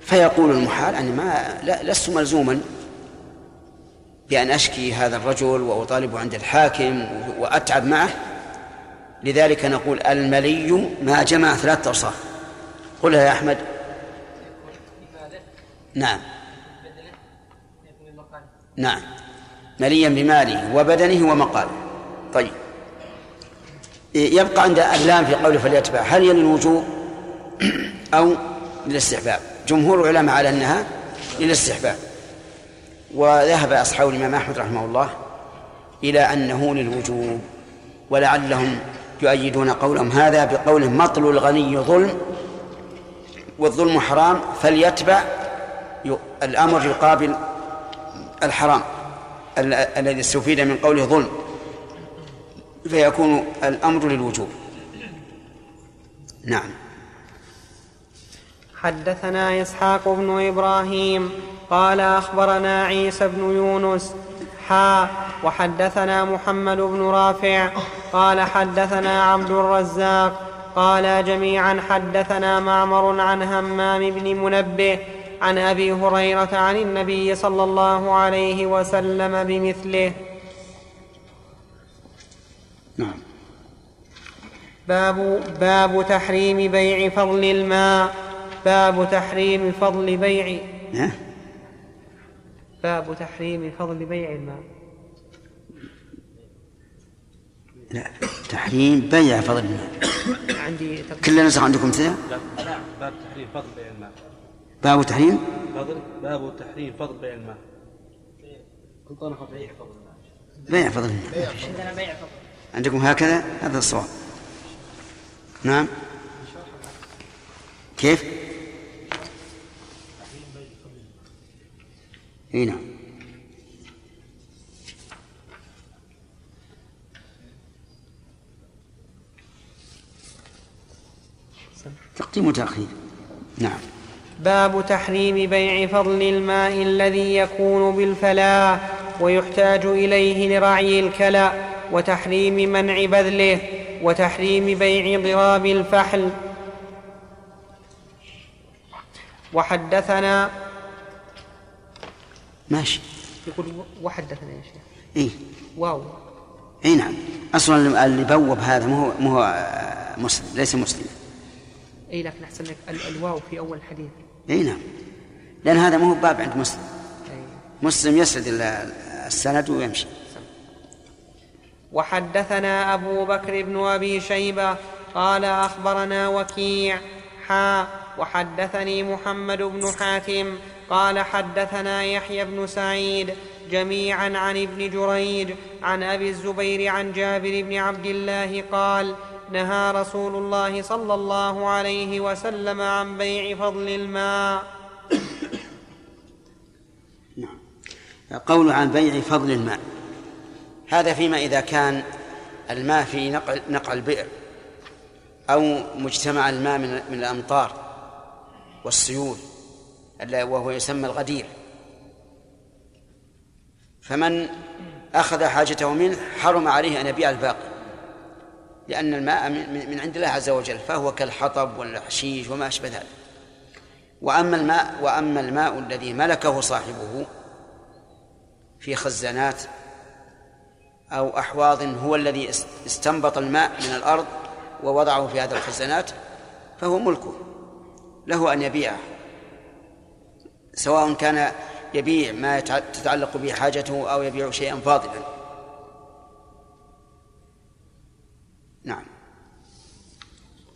فيقول المحال أنا ما لست ملزوما بأن أشكي هذا الرجل وأطالبه عند الحاكم وأتعب معه. لذلك نقول الملي ما جمع ثلاثة أوصاف. قلها يا أحمد نعم. نعم. مليا بماله وبدنه ومقاله. طيب. يبقى عند اللام في قوله فليتبع. هل هي للوجوب <clears throat> أو للاستحباب. جمهور العلماء على أنها للاستحباب. وذهب أصحاب الإمام أحمد رحمه الله إلى أنه للوجوب ولعلهم يؤيدون قولهم. هذا بقوله مطل الغني ظلم والظلم حرام فليتبع الأمر يقابل الحرام الذي استفيد من قوله ظلم فيكون الأمر للوجوب. نعم. حدثنا إسحاق بن إبراهيم قال أخبرنا عيسى بن يونس حا وحدثنا محمد بن رافع قال حدثنا عبد الرزاق قال جميعا حدثنا معمر عن همام بن منبه عن أبي هريرة عن النبي صلى الله عليه وسلم بمثله. نعم. باب باب تحريم بيع فضل الماء. باب تحريم فضل بيع. نعم باب تحريم فضل بيع الماء. لا تحريم بيع فضل الماء. عندي كل نسخ عندكم كذا؟ لا باب تحريم فضل بيع الماء. باب تحريم؟ فضل باب تحريم فضل بيع الماء بيع فضل. بيع فضل. عندنا بيع فضل. عندكم هكذا؟ هذا الصواب. نعم. كيف؟ إي نعم. تقديم وتأخير. نعم. باب تحريم بيع فضل الماء الذي يكون بالفلاة ويحتاج إليه لرعي الكلى وتحريم منع بذله وتحريم بيع ضراب الفحل. وحدثنا ماشي. يقول وحدثنا يا شيخ. إي. واو. إي نعم. أصلا اللي بوب هذا مو هو مو هو مسلم ليس مسلم. إي لكن أحسن لك ال- الواو في أول الحديث إي نعم. لأن هذا مو باب عند مسلم. أي. مسلم يسرد ال- السند ويمشي. وحدثنا أبو بكر بن أبي شيبة قال أخبرنا وكيع. حا وحدثني محمد بن حاتم قال حدثنا يحيى بن سعيد جميعا عن ابن جريج عن أبي الزبير عن جابر بن عبد الله قال نهى رسول الله صلى الله عليه وسلم عن بيع فضل الماء. نعم. قول عن بيع فضل الماء. هذا فيما إذا كان الماء في نقع, نقع البئر أو مجتمع الماء من, من الأمطار والسيول وهو يسمى الغدير. فمن أخذ حاجته منه حرم عليه أن يبيع الباقي. لأن الماء من- عند الله عز وجل فهو كالحطب والحشيش وما أشبه ذلك. وأما الماء وأما الماء الذي ملكه صاحبه في خزانات أو أحواض هو الذي است- استنبط الماء من الأرض ووضعه في هذه الخزانات فهو ملكه. له أن يبيعه. سواء كان يبيع ما تتعلق به حاجته أو يبيع شيئا فاضلا نعم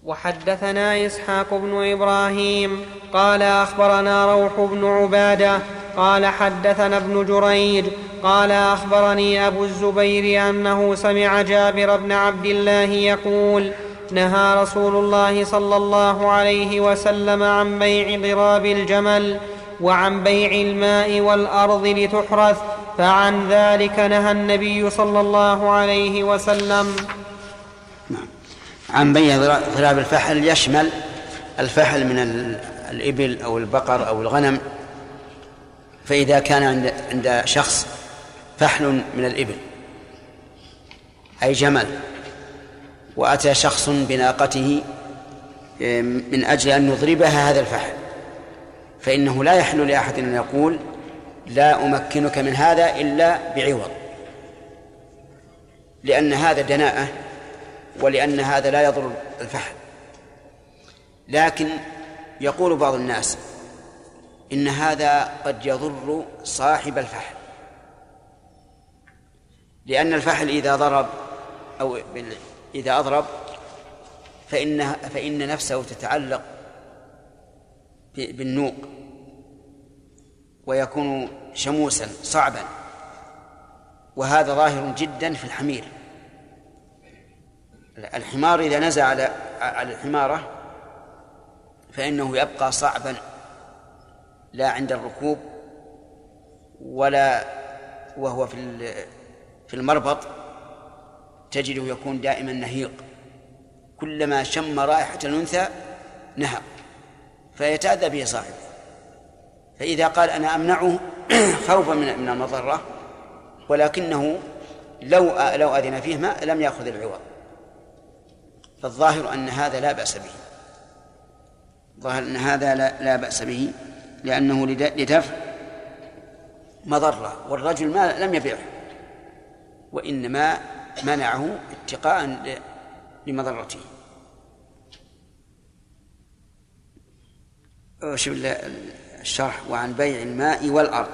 وحدثنا إسحاق بن إبراهيم قال أخبرنا روح بن عبادة قال حدثنا ابن جريج قال أخبرني أبو الزبير أنه سمع جابر بن عبد الله يقول نهى رسول الله صلى الله عليه وسلم عن بيع ضراب الجمل وعن بيع الماء والأرض لتحرث فعن ذلك نهى النبي صلى الله عليه وسلم. عن ضرا- ضراب الفحل يشمل الفحل من ال- الإبل أو البقر أو الغنم فإذا كان عند عند شخص فحل من الإبل أي جمل وأتى شخص بناقته من أجل أن يضربها هذا الفحل فإنه لا يحل لأحد أن يقول لا أمكنك من هذا إلا بعوض لأن هذا دناءة ولأن هذا لا يضر الفحل لكن يقول بعض الناس إن هذا قد يضر صاحب الفحل لأن الفحل إذا ضرب أو إذا أضرب فإن فإن نفسه تتعلق بالنوق ويكون شموسا صعبا. وهذا ظاهر جدا في الحمير. الحمار إذا نزع على على الحمارة فإنه يبقى صعبا لا عند الركوب ولا وهو في في المربط تجده يكون دائما نهيق. كلما شم رائحة الأنثى نهق فيتأذى به صاحبه. فإذا قال أنا أمنعه <clears throat> خوفا من من المضرة ولكنه لو لو أذن فيه ما لم يأخذ العوض. فالظاهر أن هذا لا بأس به. ظاهر أن هذا لا, لا بأس به لأنه لد- لدفع مضرة والرجل ما لم يبيعه وإنما منعه اتقاء لمضرته. شوف ال- الشرح وعن بيع الماء والأرض.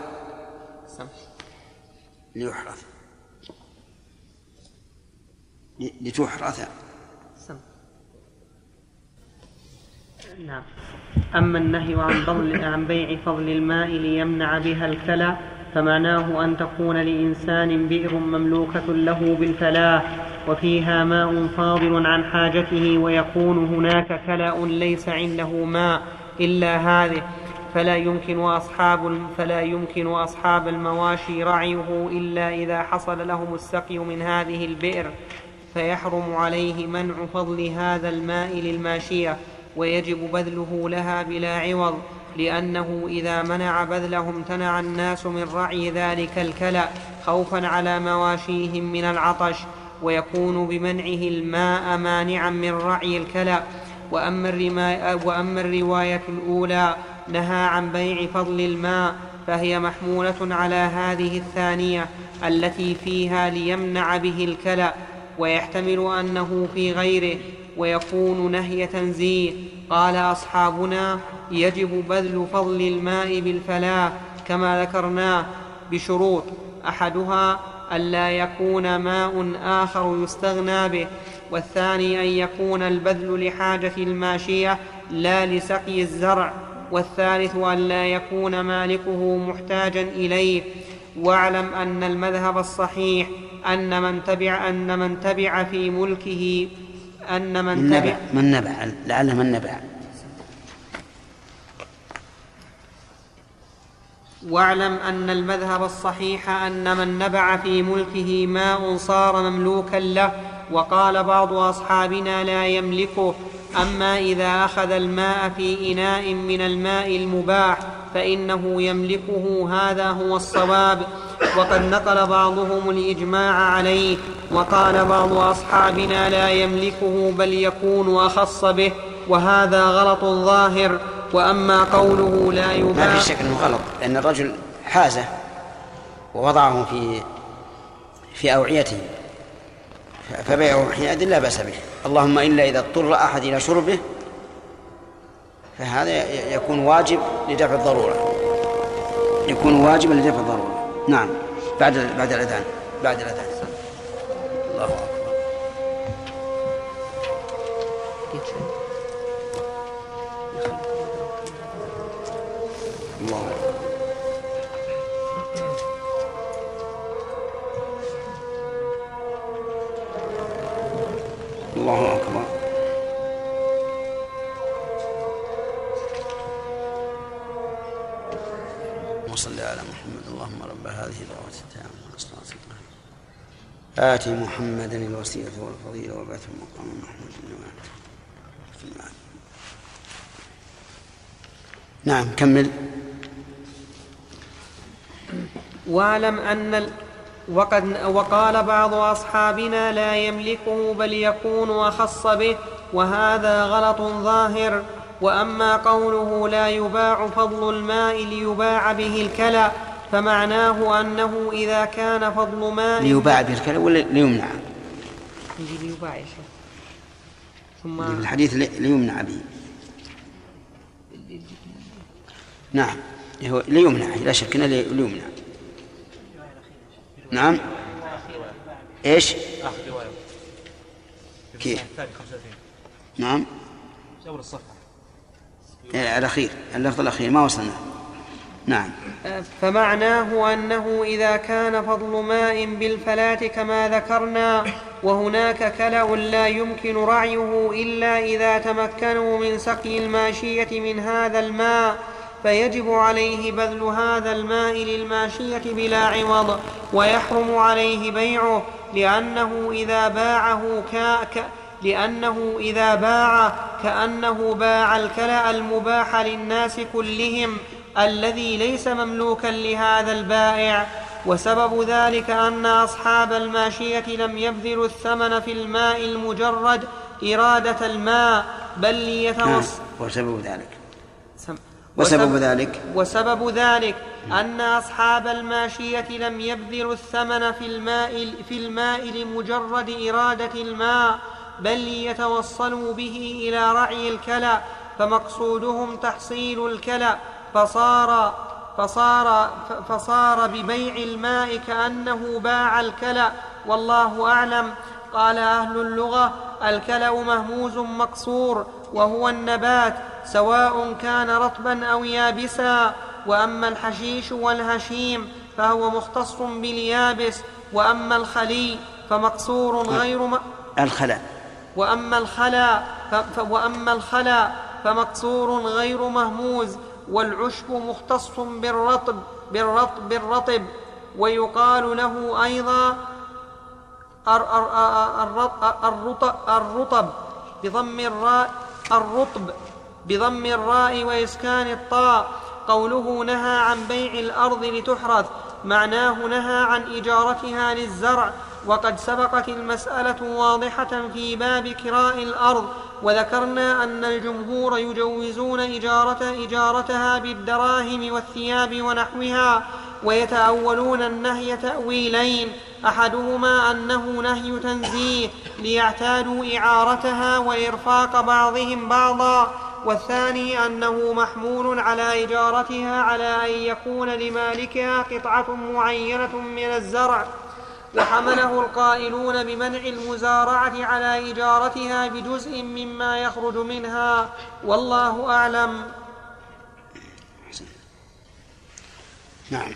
ليحرث. لتحرث. نعم. أما النهي عن فضل عن بيع فضل الماء ليمنع بها الكلى فمعناه أن تكون لإنسان بئر مملوكة له بالفلاح وفيها ماء فاضل عن حاجته ويكون هناك كلأ ليس عنده ماء إلا هذه. فلا يمكن أصحاب فلا يمكن أصحاب المواشي رعيه إلا إذا حصل لهم السقي من هذه البئر فيحرم عليه منع فضل هذا الماء للماشية. ويجب بذله لها بلا عوض لأنه إذا منع بذله امتنع الناس من رعي ذلك الكلأ خوفا على مواشيهم من العطش ويكون بمنعه الماء مانعا من رعي الكلأ. وأما, وأما الرواية الأولى نهى عن بيع فضل الماء فهي محمولة على هذه الثانية التي فيها ليمنع به الكلأ ويحتمل أنه في غيره. ويكون نهي تنزيه. قال أصحابنا يجب بذل فضل الماء بالفلاة كما ذكرناه بشروط. أحدها ألا يكون ماء آخر يستغنى به والثاني أن يكون البذل لحاجة الماشية لا لسقي الزرع والثالث أن لا يكون مالكه محتاجا إليه. واعلم أن المذهب الصحيح أن من تبع أن من تبع في ملكه أن من تبع. نبع من نبع لعله من نبع واعلم أن المذهب الصحيح أن من نبع في ملكه ماء صار مملوكا له وقال بعض أصحابنا لا يملكه. أما إذا أخذ الماء في إناء من الماء المباح فإنه يملكه. هذا هو الصواب. وقد نقل بعضهم الإجماع عليه وقال بعض أصحابنا لا يملكه بل يكون أخص به وهذا غلط ظاهر وأما قوله لا ما يباح في شك إنه غلط لأن الرجل حازه ووضعه في في أوعيته فبيعه حينئذ لا بأس به. اللهم إلا إذا اضطر أحد إلى شربه فهذا يكون واجب لدفع الضرورة يكون واجبا لدفع الضرورة. نعم. بعد بعد الأذان. بعد الأذان. الله أكبر. الله أكبر. الله أكبر. آت محمدا الوسيلة والفضيلة وبعث المقام محمود وعلى نعم كمل. واعلم أن ال... وقد وقال بعض أصحابنا لا يملكه بل يكون أخص به وهذا غلط ظاهر. وأما قوله لا يباع فضل الماء ليباع به الكلى فمعناه أنه إذا كان فضل ماء ليباع به الكلام ولا ليمنع؟ ليباع ثم الحديث لي- ليمنع به. نعم. هو ليمنع لا شك إنه لي- ليمنع. نعم. إيش؟ كيف؟ الثاني 35 نعم. في اول الصفحة. إيه، الأخير اللفظ الأخير ما وصلنا. نعم. فمعناه أنه إذا كان فضل ماء بالفلاة كما ذكرنا وهناك كلأ لا يمكن رعيه إلا إذا تمكنوا من سقي الماشية من هذا الماء فيجب عليه بذل هذا الماء للماشية بلا عوض ويحرم عليه بيعه لأنه إذا باعه كا لأنه إذا باع كأنه باع الكلأ المباح للناس كلهم. الذي ليس مملوكا لهذا البائع وسبب ذلك أن أصحاب الماشية لم يبذلوا الثمن في الماء المجرد إرادة الماء بل ليتوصل وسبب ذلك. وسبب ذلك. وسبب ذلك أن أصحاب الماشية لم يبذلوا الثمن في الماء في الماء لمجرد إرادة الماء بل ليتوصلوا به إلى رعي الكلى فمقصودهم تحصيل الكلى. فصار فصار فصار ببيع الماء كأنه باع الكلى. والله أعلم. قال أهل اللغة الكلأ مهموز مقصور وهو النبات سواء كان رطبا أو يابسا. وأما الحشيش والهشيم فهو مختص باليابس. وأما الخلي فمقصور غير م... الخلا وأما الخلا ف... ف... وأما الخلا فمقصور غير مهموز. والعشب مختص بالرطب بالرطب بالرطب ويقال له أيضا الرطب بضم الراء الرطب بضم الراء وإسكان الطاء. قوله نهى عن بيع الأرض لتحرث معناه نهى عن إجارتها للزرع وقد سبقت المسألة واضحة في باب كراء الأرض وذكرنا أن الجمهور يجوزون إجارة إجارتها بالدراهم والثياب ونحوها ويتأولون النهي تأويلين أحدهما أنه نهي تنزيه ليعتادوا إعارتها وإرفاق بعضهم بعضا والثاني أنه محمول على إجارتها على أن يكون لمالكها قطعة معينة من الزرع. وحمله القائلون بمنع المزارعة على إجارتها بجزء مما يخرج منها. والله أعلم. نعم.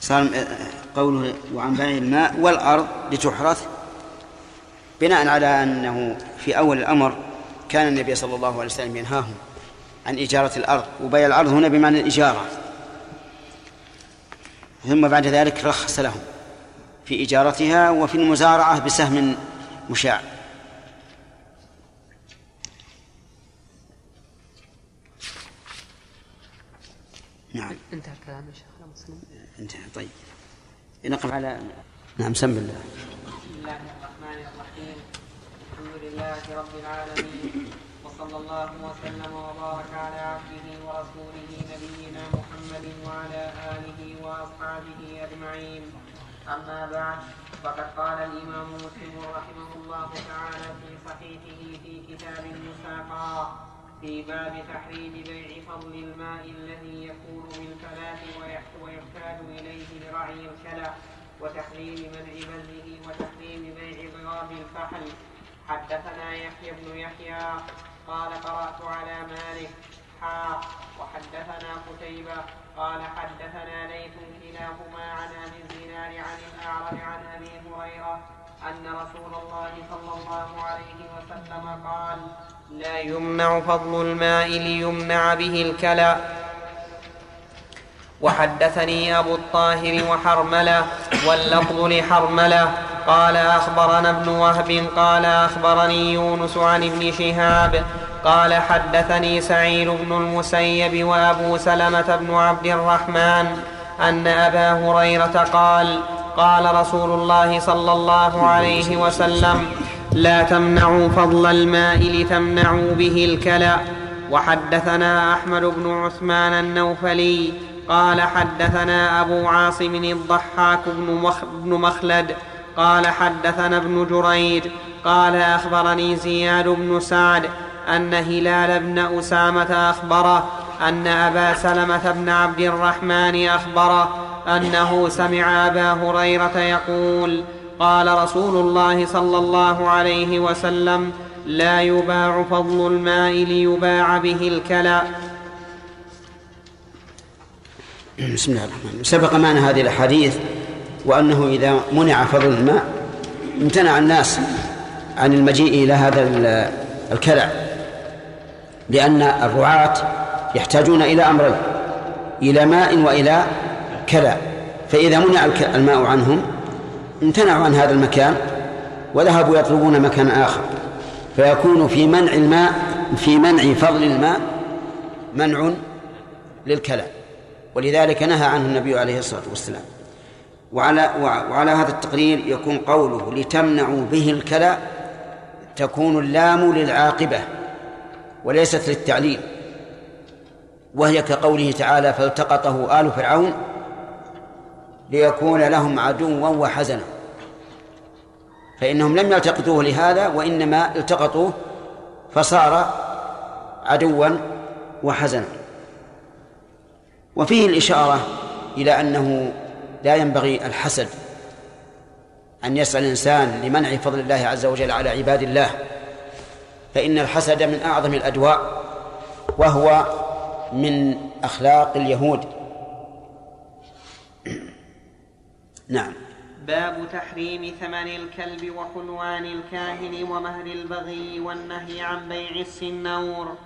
صار قوله وعن بيع الماء والأرض لتحرث بناء على أنه في أول الأمر كان النبي صلى الله عليه وسلم ينهاهم عن إجارة الأرض وبيع الأرض هنا بمعنى الإجارة. ثم بعد ذلك رخص لهم. في إجارتها وفي المزارعة بسهم مشاع. نعم. انتهى الكلام يا شيخ مسلم. انتهى طيب. نقف على نعم سم الله بسم الله الرحمن الرحيم. الحمد لله رب العالمين وصلى الله وسلم وبارك على عبده ورسوله نبينا محمد وعلى آله وأصحابه أجمعين. أما بعد فقد قال الإمام مسلم رحمه الله تعالى في صحيحه في كتاب المساقى في باب تحريم بيع فضل الماء الذي يكون بالفلاة ويحتاج إليه لرعي الكلى وتحريم منع بذله وتحريم بيع ضراب الفحل. حدثنا يحيى بن يحيى قال قرأت على مالك حا وحدثنا قتيبة قال حدثنا ليث كلاهما عن أبي الزناد عن الأعرج عن أبي هريرة أن رسول الله صلى الله عليه وسلم قال لا يمنع فضل الماء ليمنع به الكلى. وحدثني أبو الطاهر وحرملة واللفظ لحرملة قال أخبرنا ابن وهب قال أخبرني يونس عن ابن شهاب قال حدثني سعيد بن المسيب وأبو سلمة بن عبد الرحمن أن أبا هريرة قال قال رسول الله صلى الله عليه وسلم لا تمنعوا فضل الماء لتمنعوا به الكلى. وحدثنا أحمد بن عثمان النوفلي قال حدثنا أبو عاصم الضحاك بن مخلد قال حدثنا ابن جريج قال أخبرني زياد بن سعد أن هلال بن أسامة أخبره أن أبا سلمة بن عبد الرحمن أخبره أنه سمع أبا هريرة يقول قال رسول الله صلى الله عليه وسلم لا يباع فضل الماء ليباع به الكلى. بسم الله الرحمن الرحيم. سبق معنا هذه الأحاديث وأنه إذا منع فضل الماء امتنع الناس عن المجيء إلى هذا الكلع لأن الرعاة يحتاجون إلى أمرين إلى ماء وإلى كلى فإذا منع الماء عنهم امتنعوا عن هذا المكان وذهبوا يطلبون مكان آخر. فيكون في منع الماء في منع فضل الماء منع للكلى. ولذلك نهى عنه النبي عليه الصلاة والسلام. وعلى وعلى هذا التقرير يكون قوله لتمنعوا به الكلى تكون اللام للعاقبة. وليست للتعليل وهي كقوله تعالى فالتقطه آل فرعون ليكون لهم عدوا وحزنا فإنهم لم يلتقطوه لهذا وإنما التقطوه فصار عدوا وحزنا. وفيه الإشارة إلى أنه لا ينبغي الحسد أن يسعى الإنسان لمنع فضل الله عز وجل على عباد الله. فإن الحسد من أعظم الأدواء وهو من أخلاق اليهود. <clears throat> نعم. باب تحريم ثمن الكلب وحلوان الكاهن ومهر البغي والنهي عن بيع السنور.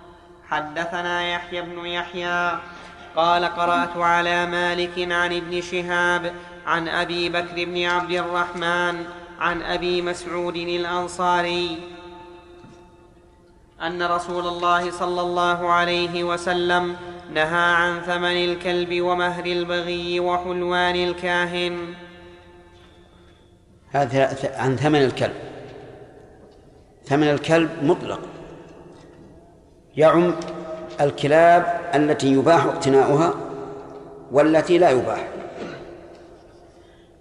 حدثنا يحيى بن يحيى قال قرأت على مالك عن ابن شهاب عن أبي بكر بن عبد الرحمن عن أبي مسعود الأنصاري أن رسول الله صلى الله عليه وسلم نهى عن ثمن الكلب ومهر البغي وحلوان الكاهن. هذا عن ثمن الكلب. ثمن الكلب مطلق. يعم الكلاب التي يباح اقتناؤها والتي لا يباح.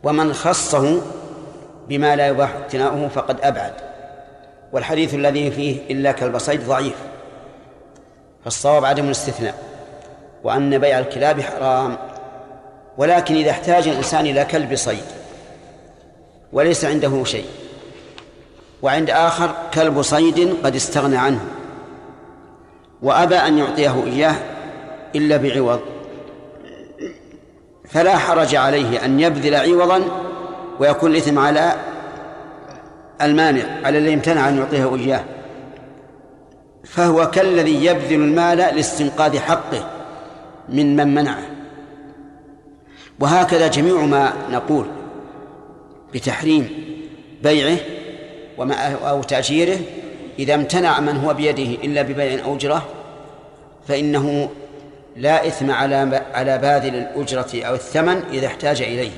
ومن خصه بما لا يباح اقتناؤه فقد أبعد. والحديث الذي فيه إلا كلب صيد ضعيف فالصواب عدم الاستثناء وأن بيع الكلاب حرام ولكن إذا احتاج الإنسان إلى كلب صيد وليس عنده شيء وعند آخر كلب صيد قد استغنى عنه وأبى أن يعطيه إياه إلا بعوض فلا حرج عليه أن يبذل عوضا ويكون الإثم على المانع على الذي امتنع أن يعطيه إياه فهو كالذي يبذل المال لاستنقاذ حقه من من منعه. وهكذا جميع ما نقول بتحريم بيعه وما أو تأجيره إذا امتنع من هو بيده إلا ببيع أو أجرة فإنه لا إثم على على باذل الأجرة أو الثمن إذا احتاج إليه.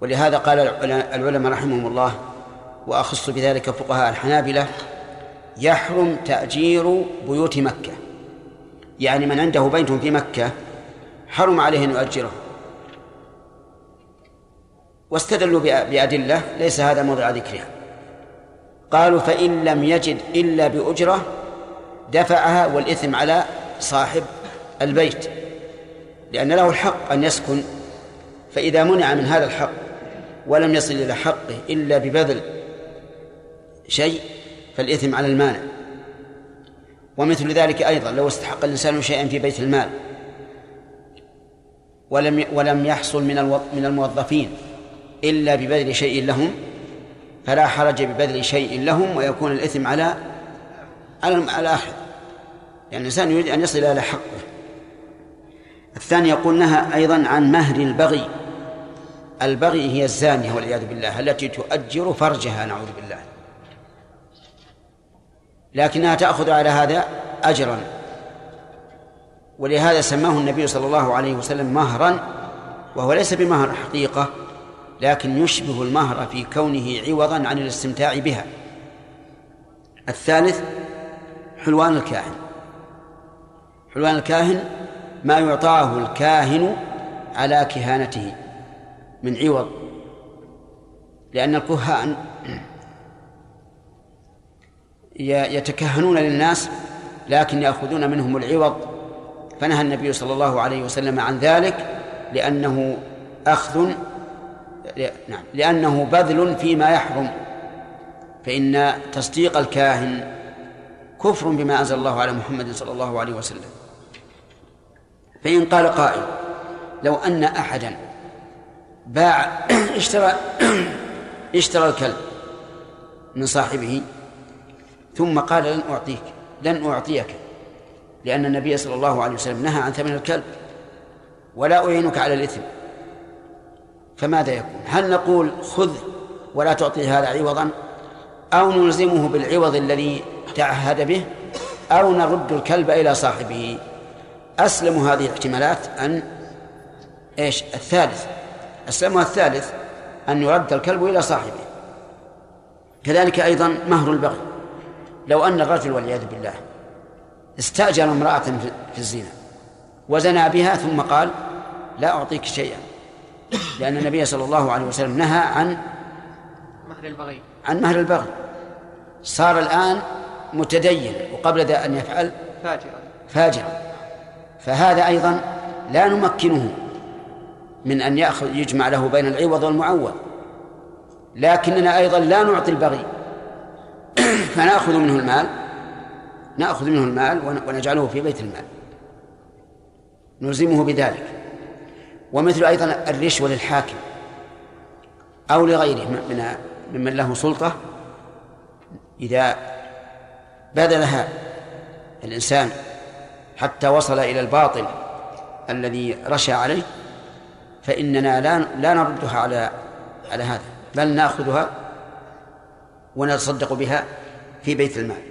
ولهذا قال العلماء رحمهم الله وأخص بذلك فقهاء الحنابلة يحرم تأجير بيوت مكة. يعني من عنده بيت في مكة حرم عليه أن يؤجره. واستدلوا بأدلة ليس هذا موضع ذكرها. قالوا فإن لم يجد إلا بأجرة دفعها والإثم على صاحب البيت. لأن له الحق أن يسكن فإذا منع من هذا الحق ولم يصل إلى حقه إلا ببذل شيء فالإثم على المانع. ومثل ذلك أيضا لو استحق الإنسان شيئا في بيت المال ولم ولم يحصل من من الموظفين إلا ببذل شيء لهم فلا حرج ببذل شيء لهم ويكون الإثم على على أحد يعني الإنسان يريد أن يصل إلى حقه. الثاني يقول نهى أيضا عن مهر البغي. البغي هي الزانية والعياذ بالله التي تؤجر فرجها نعوذ بالله. لكنها تأخذ على هذا أجرا. ولهذا سماه النبي صلى الله عليه وسلم مهرا وهو ليس بمهر حقيقة لكن يشبه المهر في كونه عوضا عن الاستمتاع بها. الثالث حلوان الكاهن. حلوان الكاهن ما يعطاه الكاهن على كهانته من عوض لأن الكهان يتكهنون للناس لكن يأخذون منهم العوض. فنهى النبي صلى الله عليه وسلم عن ذلك لأنه أخذ نعم لأنه بذل فيما يحرم. فإن تصديق الكاهن كفر بما أنزل الله على محمد صلى الله عليه وسلم. فإن قال قائل لو أن أحدا باع <clears throat> اشترى <clears throat> اشترى الكلب من صاحبه ثم قال لن أعطيك لن أعطيك لأن النبي صلى الله عليه وسلم نهى عن ثمن الكلب ولا أعينك على الإثم. فماذا يكون؟ هل نقول خذ ولا تعطي هذا عوضا؟ أو نلزمه بالعوض الذي تعهد به؟ أو نرد الكلب إلى صاحبه؟ أسلم هذه الاحتمالات أن إيش؟ الثالث. أسلمها الثالث أن يرد الكلب إلى صاحبه. كذلك أيضا مهر البغي. لو أن الرجل والعياذ بالله استأجر امرأة في الزنا وزنى بها ثم قال لا أعطيك شيئا لأن النبي صلى الله عليه وسلم نهى عن مهر البغي. عن مهر البغي. صار الآن متدين وقبل ذا أن يفعل فاجرا. فاجرا. فهذا أيضا لا نمكنه من أن يأخذ يجمع له بين العوض والمعوض. لكننا أيضا لا نعطي البغي. <coughs> فنأخذ منه المال نأخذ منه المال ونجعله في بيت المال. نلزمه بذلك. ومثل أيضا الرشوة للحاكم أو لغيره من ممن له سلطة. إذا بذلها الإنسان حتى وصل إلى الباطل الذي رشى عليه فإننا لا لا نردها على على هذا بل نأخذها ونتصدق بها في بيت المال.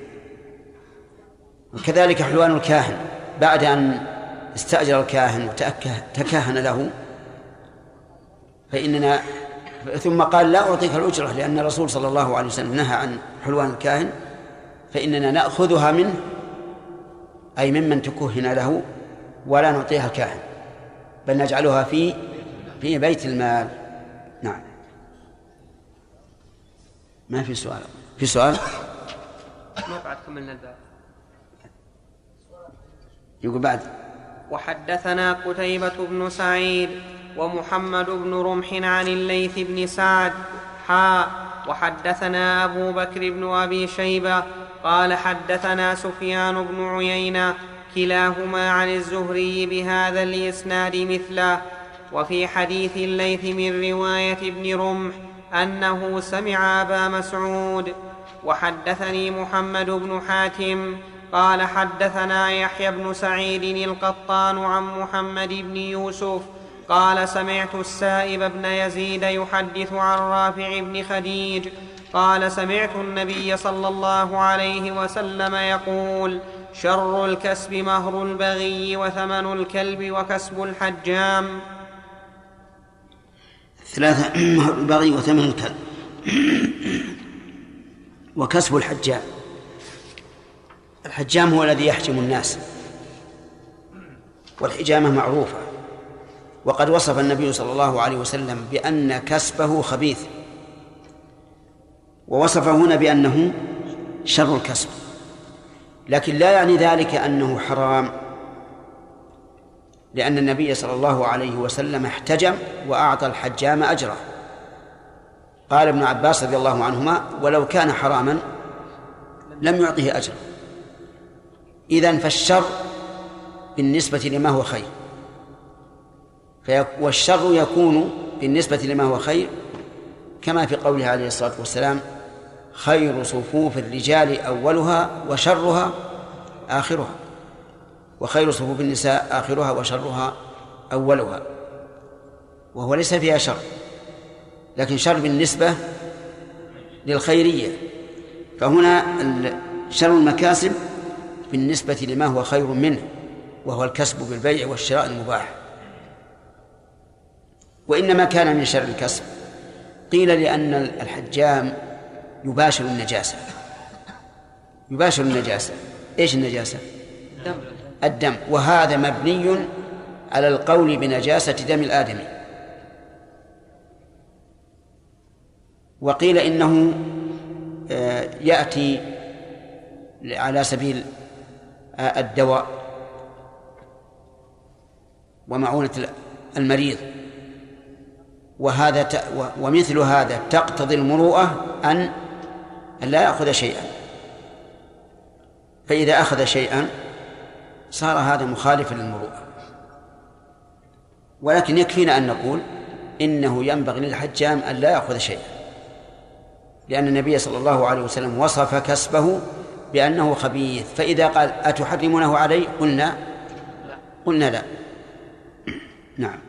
وكذلك حلوان الكاهن بعد أن استأجر الكاهن وتكهن له فإننا ثم قال لا أعطيك الأجرة لأن الرسول صلى الله عليه وسلم نهى عن حلوان الكاهن فإننا نأخذها منه أي ممن تكهن له ولا نعطيها الكاهن بل نجعلها في في بيت المال. ما في سؤال. في سؤال؟ ما بعد كملنا الباب. يقول بعد. وحدثنا قتيبة بن سعيد ومحمد بن رمح عن الليث بن سعد. حا وحدثنا أبو بكر بن أبي شيبة قال حدثنا سفيان بن عيينة كلاهما عن الزهري بهذا الإسناد مثله. وفي حديث الليث من رواية ابن رمح أنه سمع أبا مسعود. وحدثني محمد بن حاتم قال حدثنا يحيى بن سعيد القطان عن محمد بن يوسف قال سمعت السائب بن يزيد يحدث عن رافع بن خديج قال سمعت النبي صلى الله عليه وسلم يقول شر الكسب مهر البغي وثمن الكلب وكسب الحجام. ثلاثة <clears throat> مهر البغي وثمن الكلب. <clears throat> وكسب الحجام. الحجام هو الذي يحجم الناس. والحجامة معروفة. وقد وصف النبي صلى الله عليه وسلم بأن كسبه خبيث. ووصف هنا بأنه شر الكسب. لكن لا يعني ذلك أنه حرام. لأن النبي صلى الله عليه وسلم احتجم وأعطى الحجام أجره. قال ابن عباس رضي الله عنهما ولو كان حراما لم يعطه أجر إذن فالشر بالنسبة لما هو خير. والشر يكون بالنسبة لما هو خير كما في قوله عليه الصلاة والسلام خير صفوف الرجال أولها وشرها آخرها. وخير صفوف النساء آخرها وشرها أولها وهو ليس فيها شر لكن شر بالنسبة للخيرية. فهنا شر المكاسب بالنسبة لما هو خير منه وهو الكسب بالبيع والشراء المباح. وإنما كان من شر الكسب قيل لأن الحجام يباشر النجاسة. يباشر النجاسة. إيش النجاسة؟ دم. الدم وهذا مبني على القول بنجاسة دم الآدمي. وقيل إنه آه، يأتي على سبيل آه، الدواء ومعونة المريض. وهذا ومثل هذا تقتضي المروءة أن لا يأخذ شيئا. فإذا أخذ شيئا صار هذا مخالفا للمروءة. ولكن يكفينا أن نقول إنه ينبغي للحجام أن لا يأخذ شيئا. لأن النبي صلى الله عليه وسلم وصف كسبه بأنه خبيث. فإذا قال أتحرمونه علي؟ قلنا قلنا لا. <clears throat> نعم.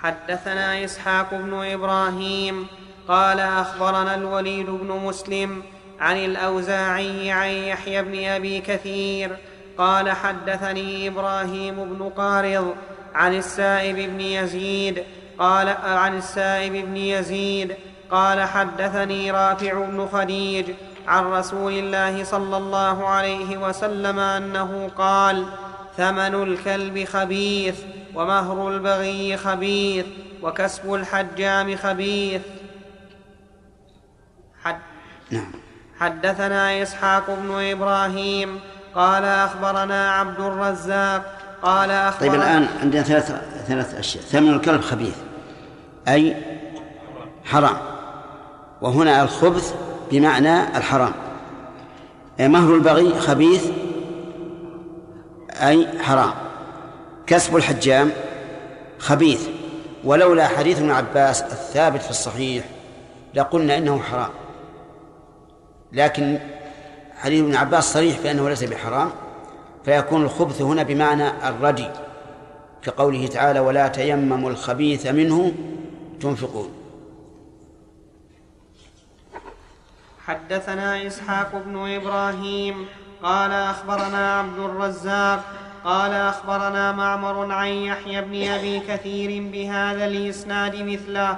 حدثنا إسحاق بن إبراهيم قال أخبرنا الوليد بن مسلم عن الأوزاعي عن يحيى بن أبي كثير قال حدثني إبراهيم بن قارض عن السائب بن يزيد قال عن السائب بن يزيد قال حدثني رافع بن خديج عن رسول الله صلى الله عليه وسلم أنه قال ثمن الكلب خبيث ومهر البغي خبيث وكسب الحجام خبيث. حد نعم. حدثنا إسحاق بن إبراهيم قال أخبرنا عبد الرزاق قال أخبرنا طيب الآن عندنا ثلاث ثلاث أشياء. ثمن الكلب خبيث أي حرام. وهنا الخبث بمعنى الحرام. مهر البغي خبيث أي حرام. كسب الحجام خبيث. ولولا حديث ابن عباس الثابت في الصحيح لقلنا إنه حرام. لكن حديث ابن عباس صريح في أنه ليس بحرام فيكون الخبث هنا بمعنى الردي كقوله تعالى ولا تيمموا الخبيث منه تنفقون. حدثنا إسحاق بن إبراهيم قال أخبرنا عبد الرزاق قال أخبرنا معمر عن يحيى بن أبي كثير بهذا الإسناد مثله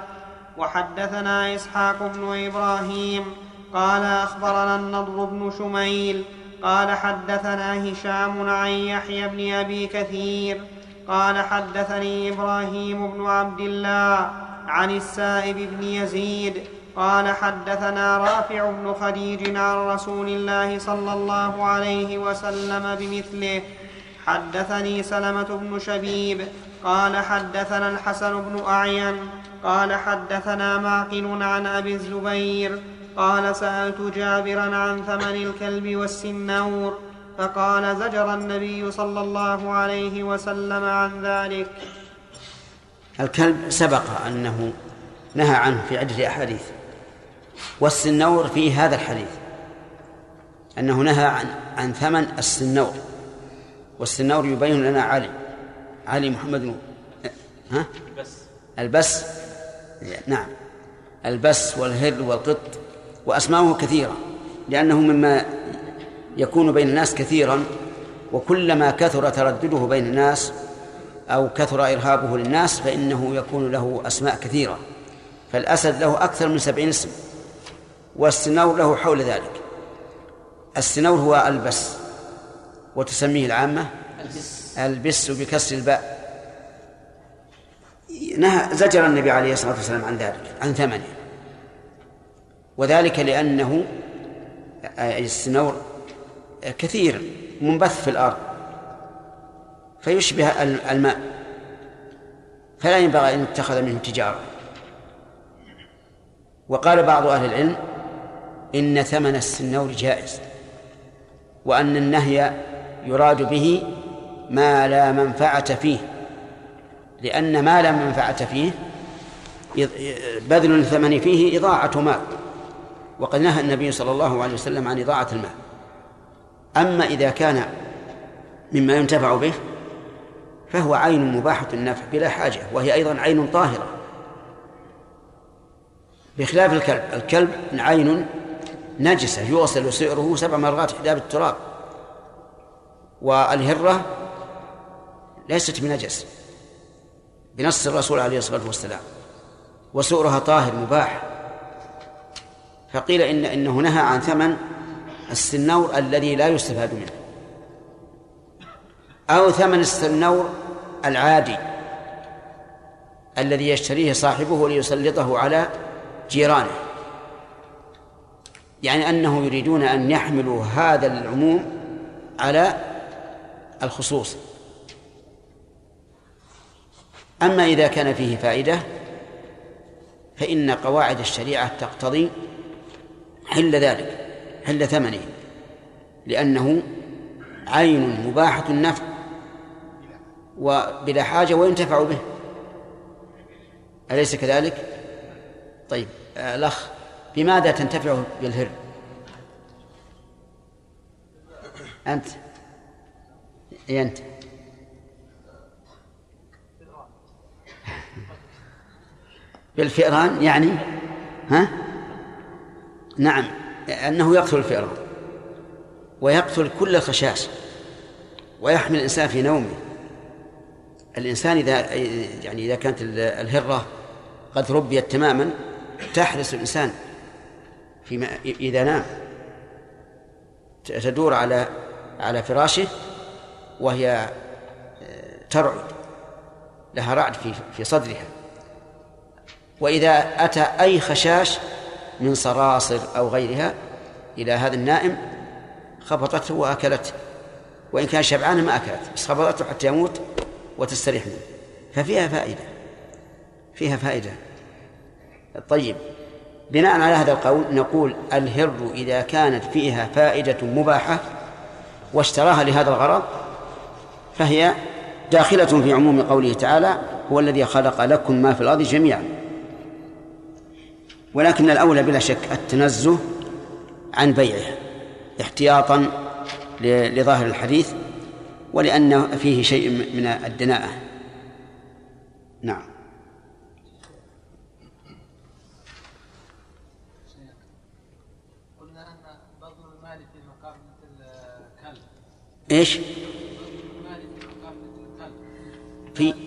وحدثنا إسحاق بن إبراهيم قال أخبرنا النضر بن شميل قال حدثنا هشام عن يحيى بن أبي كثير قال حدثني إبراهيم بن عبد الله عن السائب بن يزيد قال حدثنا رافع بن خديج عن رسول الله صلى الله عليه وسلم بمثله حدثني سلمة بن شبيب قال حدثنا الحسن بن أعين قال حدثنا معقل عن أبي الزبير قال سألت جابرا عن ثمن الكلب والسنور فقال زجر النبي صلى الله عليه وسلم عن ذلك. الكلب سبق أنه نهى عنه في عدة أحاديث والسنور في هذا الحديث أنه نهى عن عن ثمن السنور والسنور يبين لنا علي علي محمد ها؟ البس. البس نعم البس والهر والقط. وأسماؤه كثيرة لأنه مما يكون بين الناس كثيرا وكلما كثر تردده بين الناس أو كثر إرهابه للناس فإنه يكون له أسماء كثيرة. فالأسد له أكثر من سبعين اسم والسنور له حول ذلك. السنور هو البس وتسميه العامة البس بكسر الباء. نهى زجر النبي عليه الصلاة والسلام عن ذلك عن ثمنه. وذلك لأنه السنور كثير منبث في الأرض فيشبه الماء فلا ينبغي أن يتخذ منه تجارة. وقال بعض أهل العلم إن ثمن السنور جائز وأن النهي يراد به ما لا منفعة فيه لأن ما لا منفعة فيه بذل الثمن فيه إضاعة مال. وقد نهى النبي صلى الله عليه وسلم عن إضاعة المال. أما إذا كان مما ينتفع به فهو عين مباحة النفع بلا حاجة وهي أيضا عين طاهرة. بخلاف الكلب الكلب عين نجسة يغسل سئره سبع مرات إحدى بالتراب. والهرة ليست بنجس بنص الرسول عليه الصلاة والسلام وسؤرها طاهر مباح. فقيل إن إنه نهى عن ثمن السنور الذي لا يستفاد منه أو ثمن السنور العادي الذي يشتريه صاحبه ليسلطه على جيرانه. يعني أنه يريدون أن يحملوا هذا العموم على الخصوص. أما إذا كان فيه فائدة فإن قواعد الشريعة تقتضي حل ذلك حل ثمنه لأنه عين مباحة النفع وبلا حاجة وينتفع به أليس كذلك؟ طيب الأخ بماذا تنتفع بالهر؟ أنت أي أنت بالفئران يعني ها نعم أنه يقتل الفئران ويقتل كل الخشاش ويحمل الإنسان في نومه. الإنسان إذا يعني إذا كانت الهرة قد ربيت تماما تحرس الإنسان فيما إذا نام. تدور على على فراشه وهي ترعد لها رعد في في صدرها. وإذا أتى أي خشاش من صراصر أو غيرها إلى هذا النائم خبطته وأكلته. وإن كان شبعانا ما أكلت بس خبطته حتى يموت وتستريح منه. ففيها فائدة. فيها فائدة. طيب. بناء على هذا القول نقول الهر إذا كانت فيها فائدة مباحة واشتراها لهذا الغرض فهي داخلة في عموم قوله تعالى هو الذي خلق لكم ما في الأرض جميعا ولكن الأولى بلا شك التنزه عن بيعه احتياطا لظاهر الحديث ولأن فيه شيء من الدناءة. نعم. إيش؟ في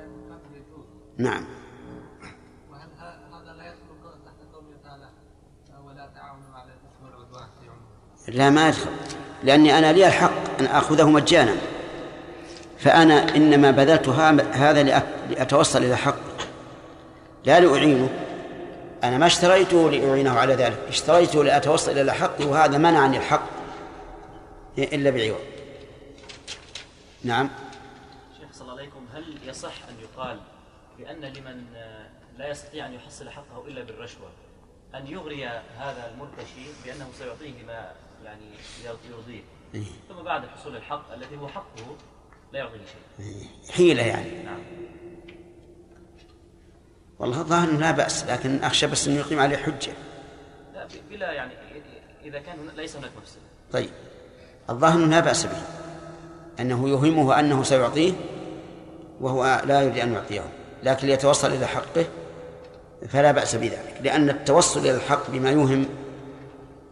الكلب يجوز نعم. وهل هذا لا يدخل تعالى على والعدوان في لا ما يدخل لأني أنا لي الحق أن آخذه مجانا. فأنا إنما بذلتها هذا لأتوصل إلى حق لا لأعينه. أنا ما اشتريته لأعينه على ذلك اشتريته لأتوصل إلى حقه وهذا منعني الحق إلا بعوض. نعم. شيخ صلى الله عليكم هل يصح أن يقال بأن لمن لا يستطيع أن يحصل حقه إلا بالرشوة أن يغري هذا المرتشي بأنه سيعطيه ما يعني يرضيه ثم بعد حصول الحق الذي هو حقه لا يعطيه شيء حيلة يعني. نعم. والله الظاهر لا بأس لكن أخشى بس أنه يقيم عليه حجة. لا بلا يعني إذا كان ليس هناك مفسدة. طيب. الظاهر لا بأس به. أنه يوهمه أنه سيعطيه وهو لا يريد أن يعطيه. لكن ليتوصل إلى حقه فلا بأس بذلك. لأن التوصل إلى الحق بما يوهم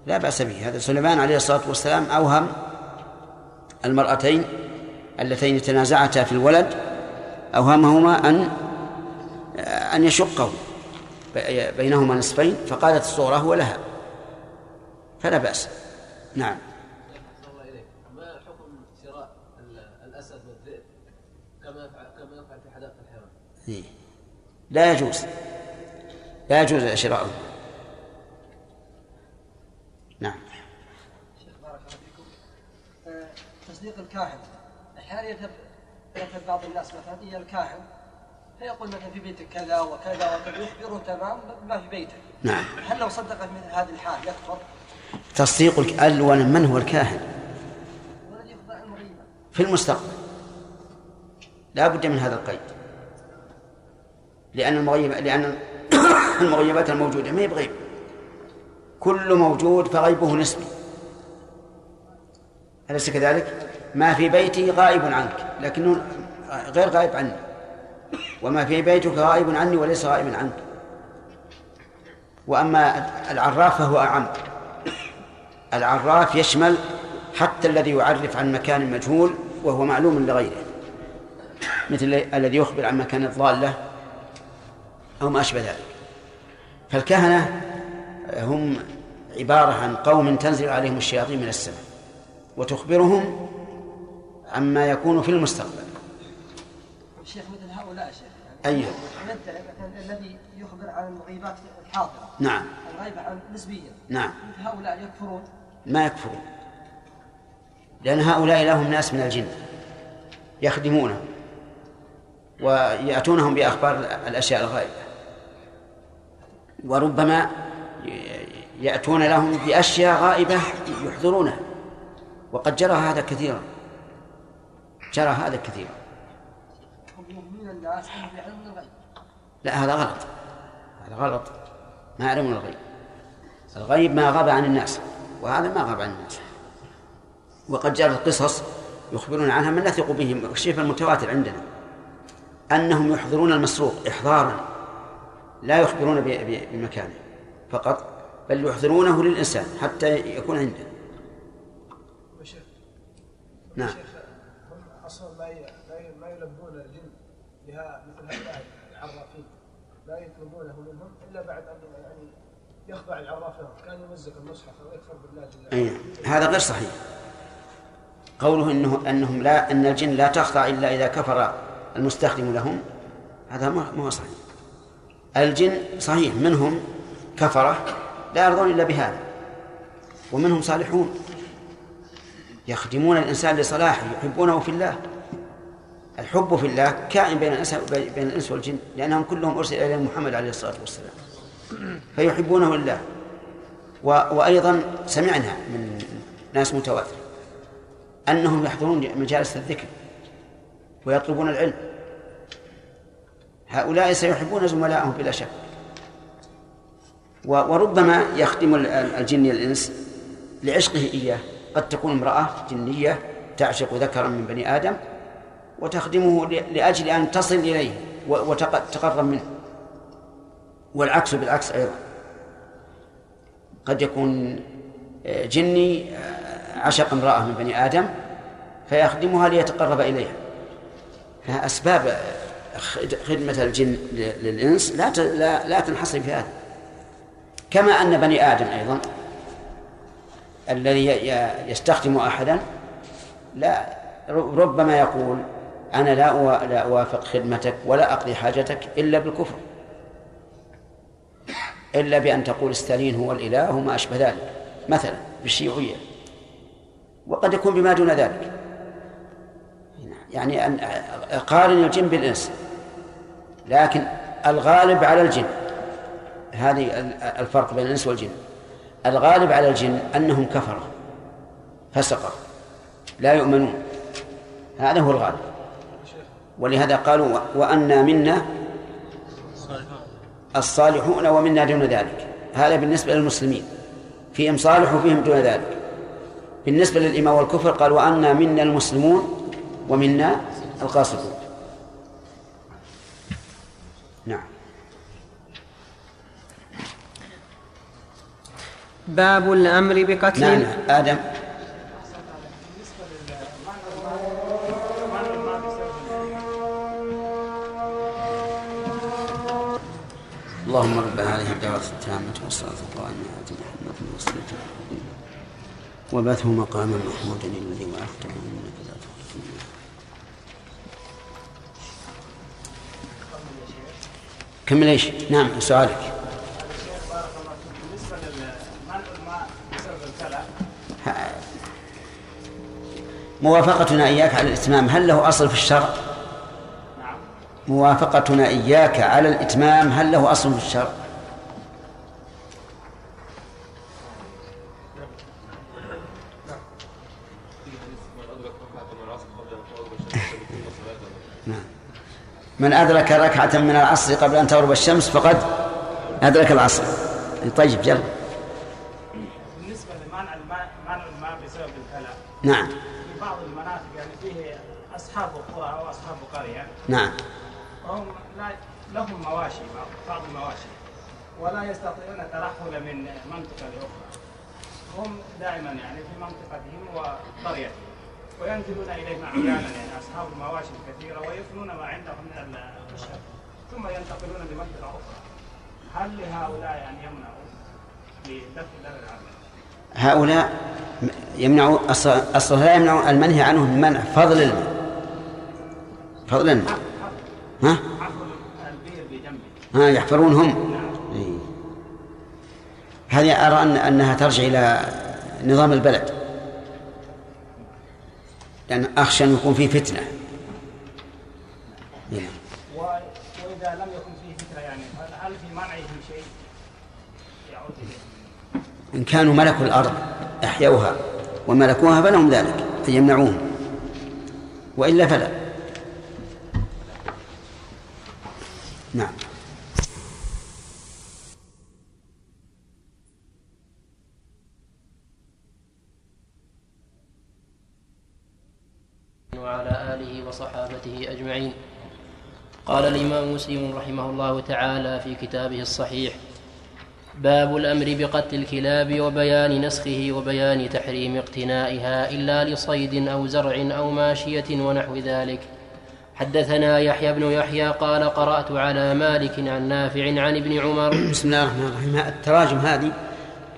لا بأس به. هذا سليمان عليه الصلاة والسلام أوهم المرأتين اللتين تنازعتا في الولد أوهمهما أن أن يشقه بينهما نصفين فقالت الصغرى هو لها. فلا بأس. نعم. ما حكم شراء ال- الأسد والذئب؟ كما يفعل كما يفعل في حدائق الحيوان. إيه. لا يجوز. لا يجوز شراؤه نعم. شيخ بارك الله فيكم. آه، تصديق الكاهن. أحيانا يذهب يذهب بعض الناس مثلا إلى الكاهن فيقول مثلا في بيتك كذا وكذا وكذا يخبره تمام ما في بيته نعم. هل لو صدق في مثل هذه الحال يكفر؟ تصديق أولا من هو الكاهن؟ في المستقبل. لا بد من هذا القيد. لأن المغيب لأن <coughs> المغيبات الموجودة ما هي بغيب. كل موجود فغيبه نسبي. أليس كذلك؟ ما في بيتي غائب عنك لكنه غير غائب عني وما في بيتك غائب عني وليس غائبا عنك. وأما العراف فهو أعم. العراف يشمل حتى الذي يعرف عن مكان مجهول وهو معلوم لغيره. مثل الذي يخبر عن مكان الضالة أو ما أشبه ذلك. فالكهنة هم عبارة عن قوم تنزل عليهم الشياطين من السماء وتخبرهم عما يكون في المستقبل. شيخ أيوه. يدعي مثلا الذي يخبر عن الغيبات الحاضره نعم. الغيبه عن نسبيا. نعم. هؤلاء يكفرون؟ ما يكفرون. لأن هؤلاء لهم ناس من الجن. يخدمونهم ويأتونهم بأخبار الأشياء الغائبة. وربما يأتون لهم بأشياء غائبة يحضرونها. وقد جرى هذا كثيرا. جرى هذا كثيرا الناس انهم يعلمون الغيب لا هذا غلط. هذا غلط. ما يعلمون الغيب الغيب ما غاب عن الناس وهذا ما غاب عن الناس. وقد جرت قصص يخبرون عنها من نثق بهم الشيء المتواتر عندنا أنهم يحضرون المسروق إحضارا لا يخبرون بمكانه فقط بل يحضرونه للإنسان حتى يكون عنده. نعم شيخ هم أصلا ما ي- ما ي- ما يلبون الجن مثل هؤلاء العرافين. لا يطلبونه منهم إلا بعد أن يعني يخضع العراف لهم كان يمزق المصحف ويكفر بالله جل أي. هذا غير صحيح. قوله إنه أنهم لا أن الجن لا تخضع إلا إذا كفر المستخدم لهم هذا ما هو صحيح. الجن صحيح منهم كفرة لا يرضون إلا بهذا ومنهم صالحون. يخدمون الإنسان لصلاحه يحبونه في الله. الحب في الله كائن بين الإنس بين الإنس والجن لأنهم كلهم أرسل اليهم محمد عليه الصلاة والسلام. فيحبونه لله. و- وأيضا سمعنا من ناس متواتر أنهم يحضرون مجالس الذكر ويطلبون العلم. هؤلاء سيحبون زملائهم بلا شك. وربما يخدم ال- ال- الجن الإنس لعشقه إياه. قد تكون امرأة جنية تعشق ذكرا من بني آدم وتخدمه لأجل أن تصل إليه وتقرب منه. والعكس بالعكس أيضا. قد يكون آه، جني آه، عشق امرأة من بني آدم فيخدمها ليتقرب إليها. فأسباب آه، خد- خدمة الجن للإنس لا لا لا تنحصر في هذا. كما أن بني آدم أيضا الذي يستخدم أحدا لا ربما يقول أنا لا لا أوافق خدمتك ولا أقضي حاجتك إلا بالكفر. إلا بأن تقول ستالين هو الإله وما أشبه ذلك. مثلا بالشيوعية. وقد يكون بما دون ذلك. يعني أن قارن الجن بالإنس. لكن الغالب على الجن هذه الفرق بين الإنس والجن. الغالب على الجن أنهم كفرة فسقة لا يؤمنون. هذا هو الغالب. ولهذا قالوا وأنا منا الصالحون ومنا دون ذلك. هذا بالنسبة للمسلمين. فيهم صالح وفيهم دون ذلك. بالنسبة للإيمان والكفر قال وأنا منا المسلمون ومنا القاسطون. نعم. باب الأمر بقتل نعم. آدم. اللهم رب هذه الدعوة التامة والصلاة القائمة آت محمد وصلته وبثه مقاما محمودا الذي وعدته إنك لا تخلف. كمل إيش؟ نعم سؤالك موافقتنا إياك على الإتمام هل له أصل في الشرع؟ موافقتنا إياك على الإتمام هل له أصل في الشرع؟ نعم. من أدرك ركعة من العصر قبل أن تغرب الشمس فقد أدرك العصر طيب يلا بالنسبة لمنع الماء منع الماء بسبب الكلام نعم في بعض المناطق يعني فيه اصحاب قرى أو اصحاب قريه نعم وهم لا لهم مواشي بعض- بعض المواشي ولا يستطيعون الترحل من منطقه لاخرى هم دائما يعني في منطقتهم وقريتهم. وينزلون إليهم أحيانا يعني أصحاب المواشي الكثيرة ويفنون ما عندهم من الخشب ثم ينتقلون لمنطقه أخرى هل لهؤلاء يعني يمنعوا بدفع ضرر العمل؟ هؤلاء يمنعوا أصلا لا يمنع المنهي عنهم منع؟ فضل الماء فضل الماء ها؟ ها يحفرون هم. إيه. هذه أرى أن أنها ترجع إلى نظام البلد. لأن أخشى أن يكون فيه فتنة. إيه. و- وإذا لم يكن فيه فكره يعني هل- في منعهم شيء؟ يعود؟ إن كانوا ملكوا الأرض أحيوها وملكوها فلهم ذلك أن يمنعوهم. وإلا فلا. نعم وعلى آله وصحابته أجمعين. قال الإمام مسلم رحمه الله تعالى في كتابه الصحيح باب الأمر بقتل الكلاب وبيان نسخه وبيان تحريم اقتنائها إلا لصيد أو زرع أو ماشية ونحو ذلك. حدثنا يحيى بن يحيى قال قرأت على مالك عن نافع عن ابن عمر. <coughs> بسم الله الرحمن الرحيم. التراجم هذه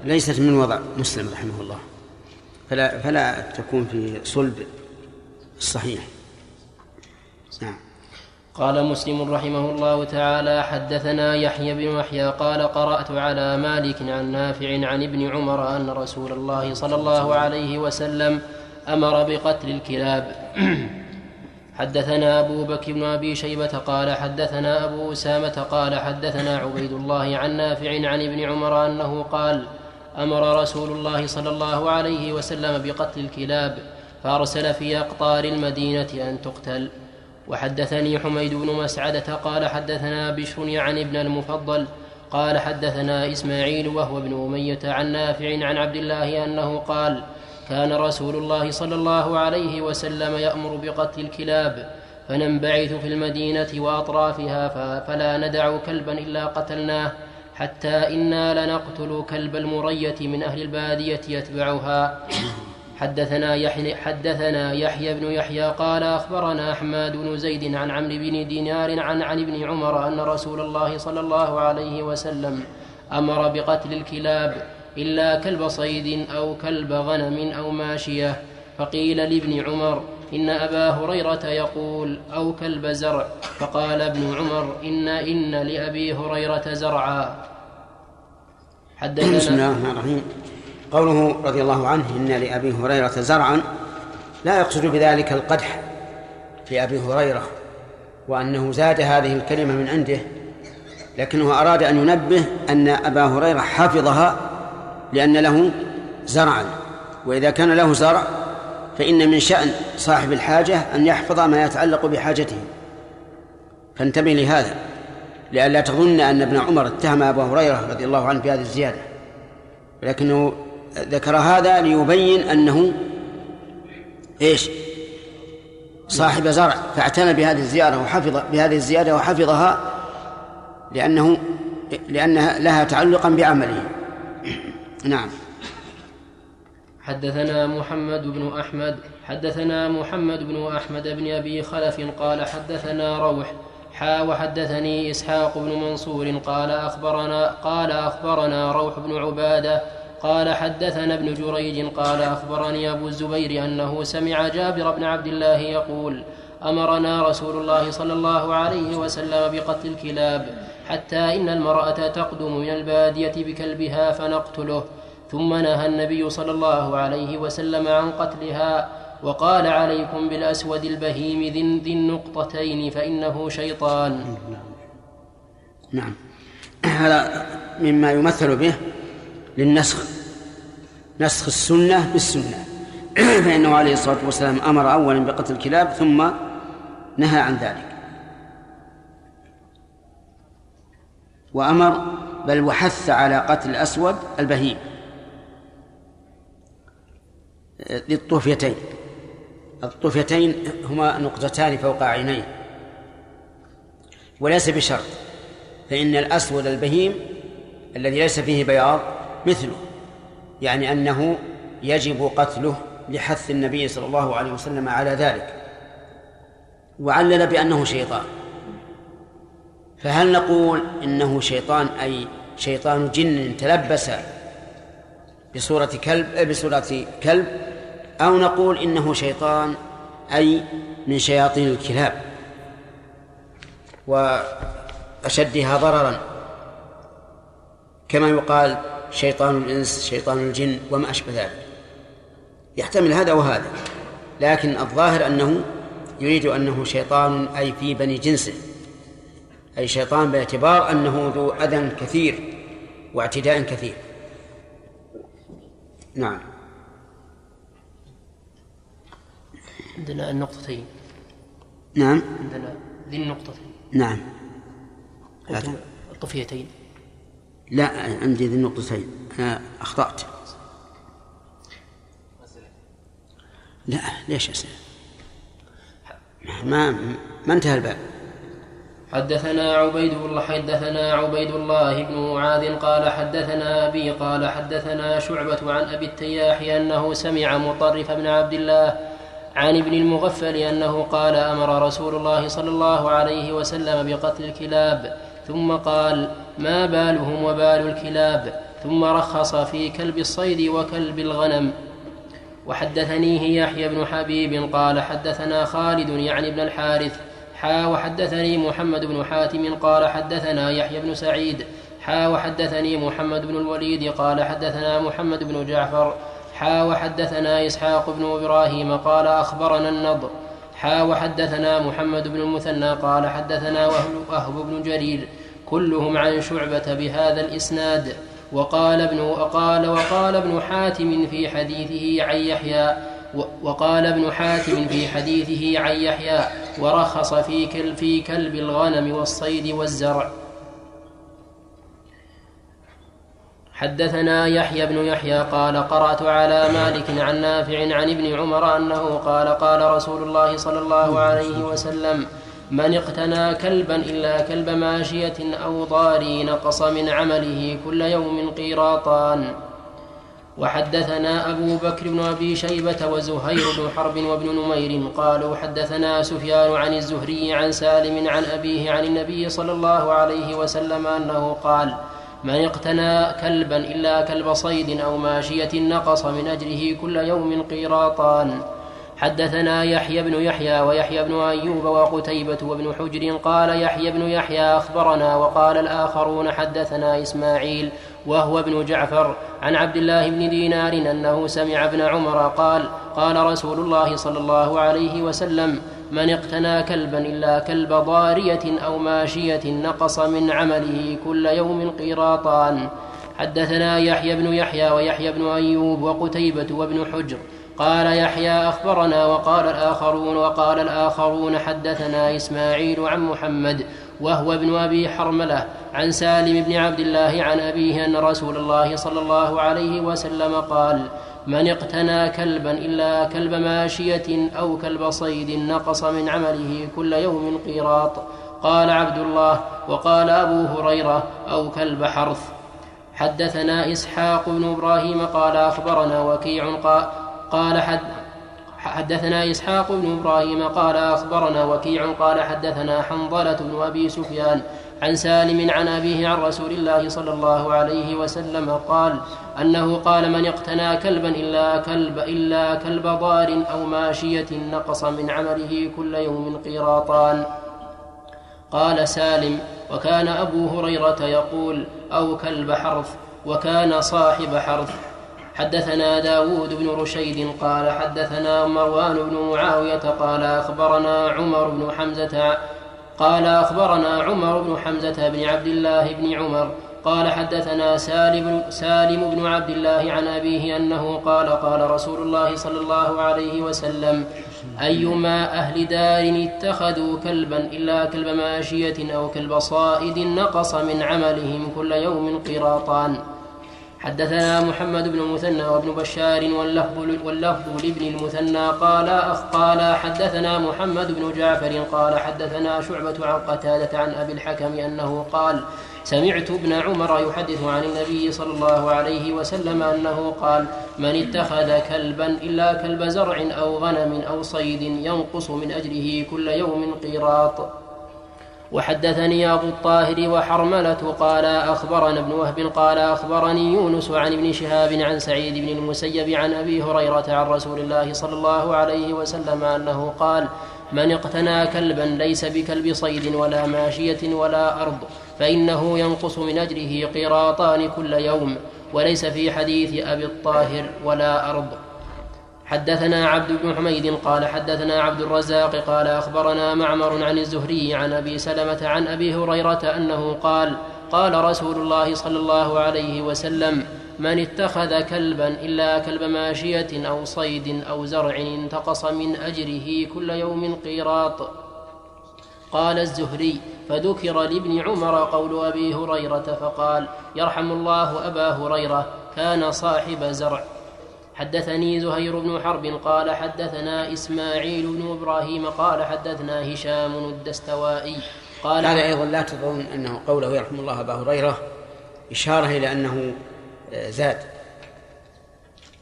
ليست من وضع مسلم رحمه الله. فلا فلا تكون في صلب الصحيح. نعم. قال مسلم رحمه الله تعالى حدثنا يحيى بن يحيى قال قرأت على مالك عن نافع عن ابن عمر أن رسول الله صلى الله عليه وسلم أمر بقتل الكلاب. حدثنا أبو بكر بن أبي شيبة قال حدثنا أبو أسامة قال حدثنا عبيد الله عن نافع عن ابن عمر أنه قال أمر رسول الله صلى الله عليه وسلم بقتل الكلاب فأرسل في أقطار المدينة أن تقتل. وحدثني حميد بن مسعدة قال حدثنا بشر يعني ابن المفضل قال حدثنا إسماعيل وهو ابن أمية عن نافع عن عبد الله أنه قال كان رسول الله صلى الله عليه وسلم يأمر بقتل الكلاب فننبعث في المدينة وأطرافها فلا ندع كلبا إلا قتلناه حتى إنا لنقتل كلب المرية من أهل البادية يتبعها. حدثنا يحيى حدثنا يحيى بن يحيى قال أخبرنا أحمد بن زيد عن عمرو بن دينار عن عن ابن عمر أن رسول الله صلى الله عليه وسلم أمر بقتل الكلاب إلا كلب صيد أو كلب غنم أو ماشية. فقيل لابن عمر إن أبا هريرة يقول أو كلب زرع. فقال ابن عمر إن إن لأبي هريرة زرعا. حدثنا بسم الله الرحمن الرحيم. قوله رضي الله عنه إن لأبي هريرة زرعا لا يقصد بذلك القدح في أبي هريرة وأنه زاد هذه الكلمة من عنده لكنه أراد أن ينبه أن أبا هريرة حفظها لأن له زرعا وإذا كان له زرع فإن من شأن صاحب الحاجة أن يحفظ ما يتعلق بحاجته. فانتبه لهذا لئلا تظن أن ابن عمر اتهم أبا هريرة رضي الله عنه بهذه الزيادة ولكنه ذكر هذا ليبين أنه إيش؟ صاحب زرع فاعتنى بهذه الزيارة وحفظ بهذه الزيادة وحفظها لأنه لأنها لها تعلقا بعمله. نعم. حدثنا محمد بن أحمد حدثنا محمد بن أحمد بن أبي خلف قال حدثنا روح حا وحدثني إسحاق بن منصور قال أخبرنا قال أخبرنا روح بن عبادة قال حدثنا ابن جريج قال أخبرني أبو الزبير أنه سمع جابر بن عبد الله يقول أمرنا رسول الله صلى الله عليه وسلم بقتل الكلاب حتى إن المرأة تقدم من البادية بكلبها فنقتله ثم نهى النبي صلى الله عليه وسلم عن قتلها وقال عليكم بالأسود البهيم ذي النقطتين فإنه شيطان. نعم. هذا مما يمثل به للنسخ نسخ السنة بالسنة. <clears throat> فإنه عليه الصلاة والسلام أمر أولا بقتل الكلاب ثم نهى عن ذلك. وأمر بل وحث على قتل الأسود البهيم. للطوفيتين. الطوفيتين هما نقطتان فوق عينيه. وليس بشرط فإن الأسود البهيم الذي ليس فيه بياض مثله يعني أنه يجب قتله لحث النبي صلى الله عليه وسلم على ذلك. وعلل بأنه شيطان. فهل نقول إنه شيطان أي شيطان جن تلبس بصورة كلب بصورة كلب أو نقول إنه شيطان أي من شياطين الكلاب. وأشدها ضررا. كما يقال شيطان الإنس شيطان الجن وما أشبه ذلك. يحتمل هذا وهذا لكن الظاهر أنه يريد أنه شيطان أي في بني جنسه أي شيطان باعتبار أنه ذو أذى كثير واعتداء كثير. نعم. عندنا النقطتين. نعم. عندنا ذي النقطتين. نعم. الطفيتين. لا عندي ذي النقطتين. أنا أخطأت. لا ليش أسئلة ما ما انتهى الباب. حدثنا عبيد الله حدثنا عبيد الله بن معاذ قال حدثنا أبي قال حدثنا شعبة عن أبي التياح أنه سمع مطرف بن عبد الله عن ابن المغفل أنه قال أمر رسول الله صلى الله عليه وسلم بقتل الكلاب. ثم قال ما بالهم وبال الكلاب؟ ثم رخص في كلب الصيد وكلب الغنم. وحدثنيه يحيى بن حبيب قال حدثنا خالد يعني ابن الحارث. حا وحدثني محمد بن حاتم قال حدثنا يحيى بن سعيد. حا وحدثني محمد بن الوليد قال حدثنا محمد بن جعفر. حا وحدثنا إسحاق بن إبراهيم قال أخبرنا النضر. حا وحدثنا محمد بن المثنى قال حدثنا وهب بن جرير كلهم عن شعبة بهذا الإسناد. وقال ابن وقال وقال ابن حاتم في حديثه عن يحيى وقال ابن حاتم في حديثه عن يحيى ورخص في كلب, في كلب الغنم والصيد والزرع. حدثنا يحيى بن يحيى قال قرأت على مالك عن نافع عن ابن عمر أنه قال قال رسول الله صلى الله عليه وسلم من اقتنى كلبا إلا كلب ماشية أو ضاري نقص من عمله كل يوم قيراطان. وحدثنا أبو بكر بن أبي شيبة وزهير بن حرب وابن نمير قالوا حدثنا سفيان عن الزهري عن سالم عن أبيه عن النبي صلى الله عليه وسلم أنه قال من اقتنى كلبا إلا كلب صيد أو ماشية نقص من أجره كل يوم قيراطان. حدثنا يحيى بن يحيى ويحيى بن أيوب وقتيبة وابن حجر قال يحيى بن يحيى أخبرنا وقال الآخرون حدثنا إسماعيل وهو ابن جعفر عن عبد الله بن دينار أنه سمع ابن عمر قال قال رسول الله صلى الله عليه وسلم من اقتنى كلبا إلا كلب ضارية أو ماشية نقص من عمله كل يوم قيراطان. حدثنا يحيى بن يحيى ويحيى بن أيوب وقتيبة وابن حجر. قال يحيى أخبرنا وقال الآخرون وقال الآخرون حدثنا إسماعيل عن محمد وهو ابن أبي حرملة عن سالم بن عبد الله عن أبيه أن رسول الله صلى الله عليه وسلم قال من اقتنى كلبا إلا كلب ماشية أو كلب صيد نقص من عمله كل يوم قيراط. قال عبد الله وقال أبو هريرة أو كلب حرث. حدثنا إسحاق بن إبراهيم قال أخبرنا وكيع قال حد حدثنا إسحاق بن إبراهيم قال أخبرنا وكيع قال حدثنا حنظلة بن أبي سفيان عن سالم عن أبيه عن رسول الله صلى الله عليه وسلم قال أنه قال من اقتنى كلبا إلا كلب إلا كلب ضار أو ماشية نقص من عمله كل يوم قيراطان. قال سالم وكان أبو هريرة يقول أو كلب حرث وكان صاحب حرث. حدثنا داود بن رشيد قال حدثنا مروان بن معاوية قال أخبرنا عمر بن حمزة قال أخبرنا عمر بن حمزة بن عبد الله بن عمر قال حدثنا سالم, سالم بن عبد الله عن أبيه أنه قال قال رسول الله صلى الله عليه وسلم أيما أهل دار اتخذوا كلبا إلا كلب ماشية أو كلب صائد نقص من عملهم كل يوم قراطان حدثنا محمد بن المثنى وابن بشار واللفظ لابن المثنى قال قال حدثنا محمد بن جعفر قال حدثنا شعبة عن قتادة عن أبي الحكم أنه قال سمعت ابن عمر يحدث عن النبي صلى الله عليه وسلم أنه قال من اتخذ كلبا إلا كلب زرع أو غنم أو صيد ينقص من أجره كل يوم قيراط وحدثني أبو الطاهر وحرملة قال أخبرنا ابن وهب قال أخبرني يونس عن ابن شهاب عن سعيد بن المسيب عن أبي هريرة عن رسول الله صلى الله عليه وسلم أنه قال من اقتنى كلبا ليس بكلب صيد ولا ماشية ولا أرض فإنه ينقص من أجره قيراطان كل يوم وليس في حديث أبي الطاهر ولا أرض. حدثنا عبد بن حميد قال حدثنا عبد الرزاق قال أخبرنا معمر عن الزهري عن أبي سلمة عن أبي هريرة أنه قال قال رسول الله صلى الله عليه وسلم من اتخذ كلبا إلا كلب ماشية أو صيد أو زرع انتقص من أجره كل يوم قيراط. قال الزهري فذكر لابن عمر قول أبي هريرة فقال يرحم الله أبا هريرة كان صاحب زرع. حدثني زهير بن حرب قال حدثنا إسماعيل بن إبراهيم قال حدثنا هشام الدستوائي قال هذا أيضا لا تظن أنه قوله يرحم الله أبا هريرة إشارة إلى أنه آه، زاد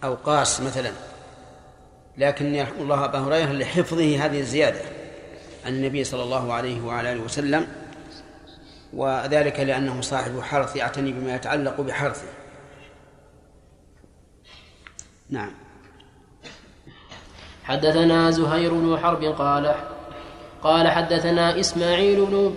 أو قاس مثلا. لكن يرحم الله أبا هريرة لحفظه هذه الزيادة عن النبي صلى الله عليه وعلى آله وسلم وذلك لأنه صاحب حرث يعتني بما يتعلق بحرثه. نعم. حدثنا زهير بن حرب قال قال حدثنا إسماعيل بن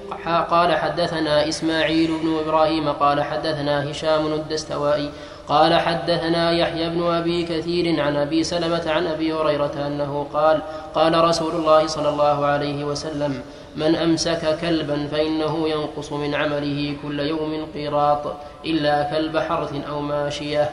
قال حدثنا إسماعيل بن إبراهيم قال حدثنا هشام الدستوائي قال حدثنا يحيى بن أبي كثير عن أبي سلمة عن أبي هريرة أنه قال قال رسول الله صلى الله عليه وسلم من أمسك كلبا فإنه ينقص من عمله كل يوم قيراط إلا كلب حرث أو ماشية.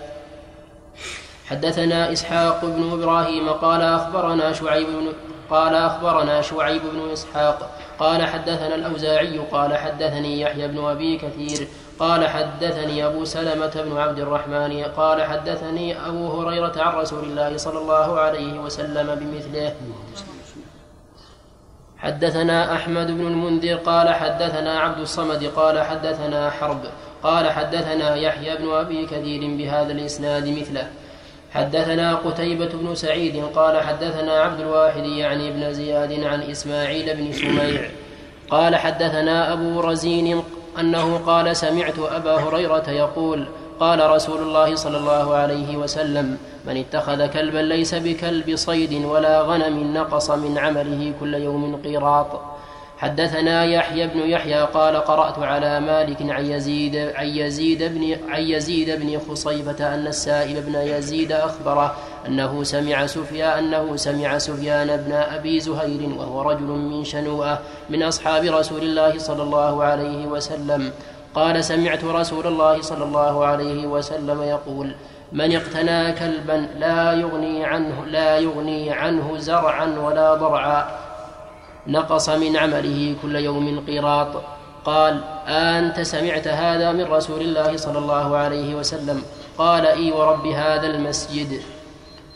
حدثنا إسحاق بن إبراهيم قال أخبرنا شعيب بن قال أخبرنا شعيب بن إسحاق قال حدثنا الأوزاعي قال حدثني يحيى بن أبي كثير قال حدثني أبو سلمة بن عبد الرحمن قال حدثني أبو هريرة عن رسول الله صلى الله عليه وسلم بمثله. حدثنا أحمد بن المنذر قال حدثنا عبد الصمد قال حدثنا حرب قال حدثنا يحيى بن أبي كثير بهذا الإسناد مثله. حدثنا قتيبة بن سعيد قال حدثنا عبد الواحد يعني ابن زياد عن إسماعيل بن سميع قال حدثنا أبو رزين أنه قال سمعت أبا هريرة يقول قال رسول الله صلى الله عليه وسلم من اتخذ كلبا ليس بكلب صيد ولا غنم نقص من عمله كل يوم قيراط حدثنا يحيى بن يحيى قال قرأت على مالك عن يزيد عن يزيد بن عن يزيد بن خصيفة أن السائب بن يزيد أخبره أنه سمع سفيان أنه سمع سفيان بن أبي زهير وهو رجل من شنوءة من أصحاب رسول الله صلى الله عليه وسلم. قال سمعت رسول الله صلى الله عليه وسلم يقول من اقتنى كلبا لا يغني عنه لا يغني عنه زرعا ولا ضرعا نقص من عمله كل يوم قيراط. قال أنت سمعت هذا من رسول الله صلى الله عليه وسلم. قال إي ورب هذا المسجد.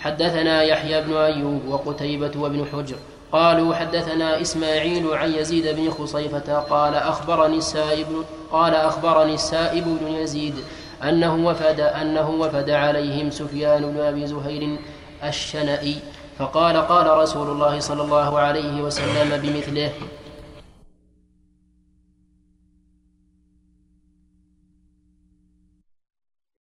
حدثنا يحيى بن أيوب وقتيبة وابن حجر. قالوا حدثنا إسماعيل عن يزيد بن خصيفة. قال أخبرني السائب قال أخبرني السائب بن يزيد أنه وفد أنه وفد عليهم سفيان بن أبي زهير الشنئي فقال قال رسول الله صلى الله عليه وسلم بمثله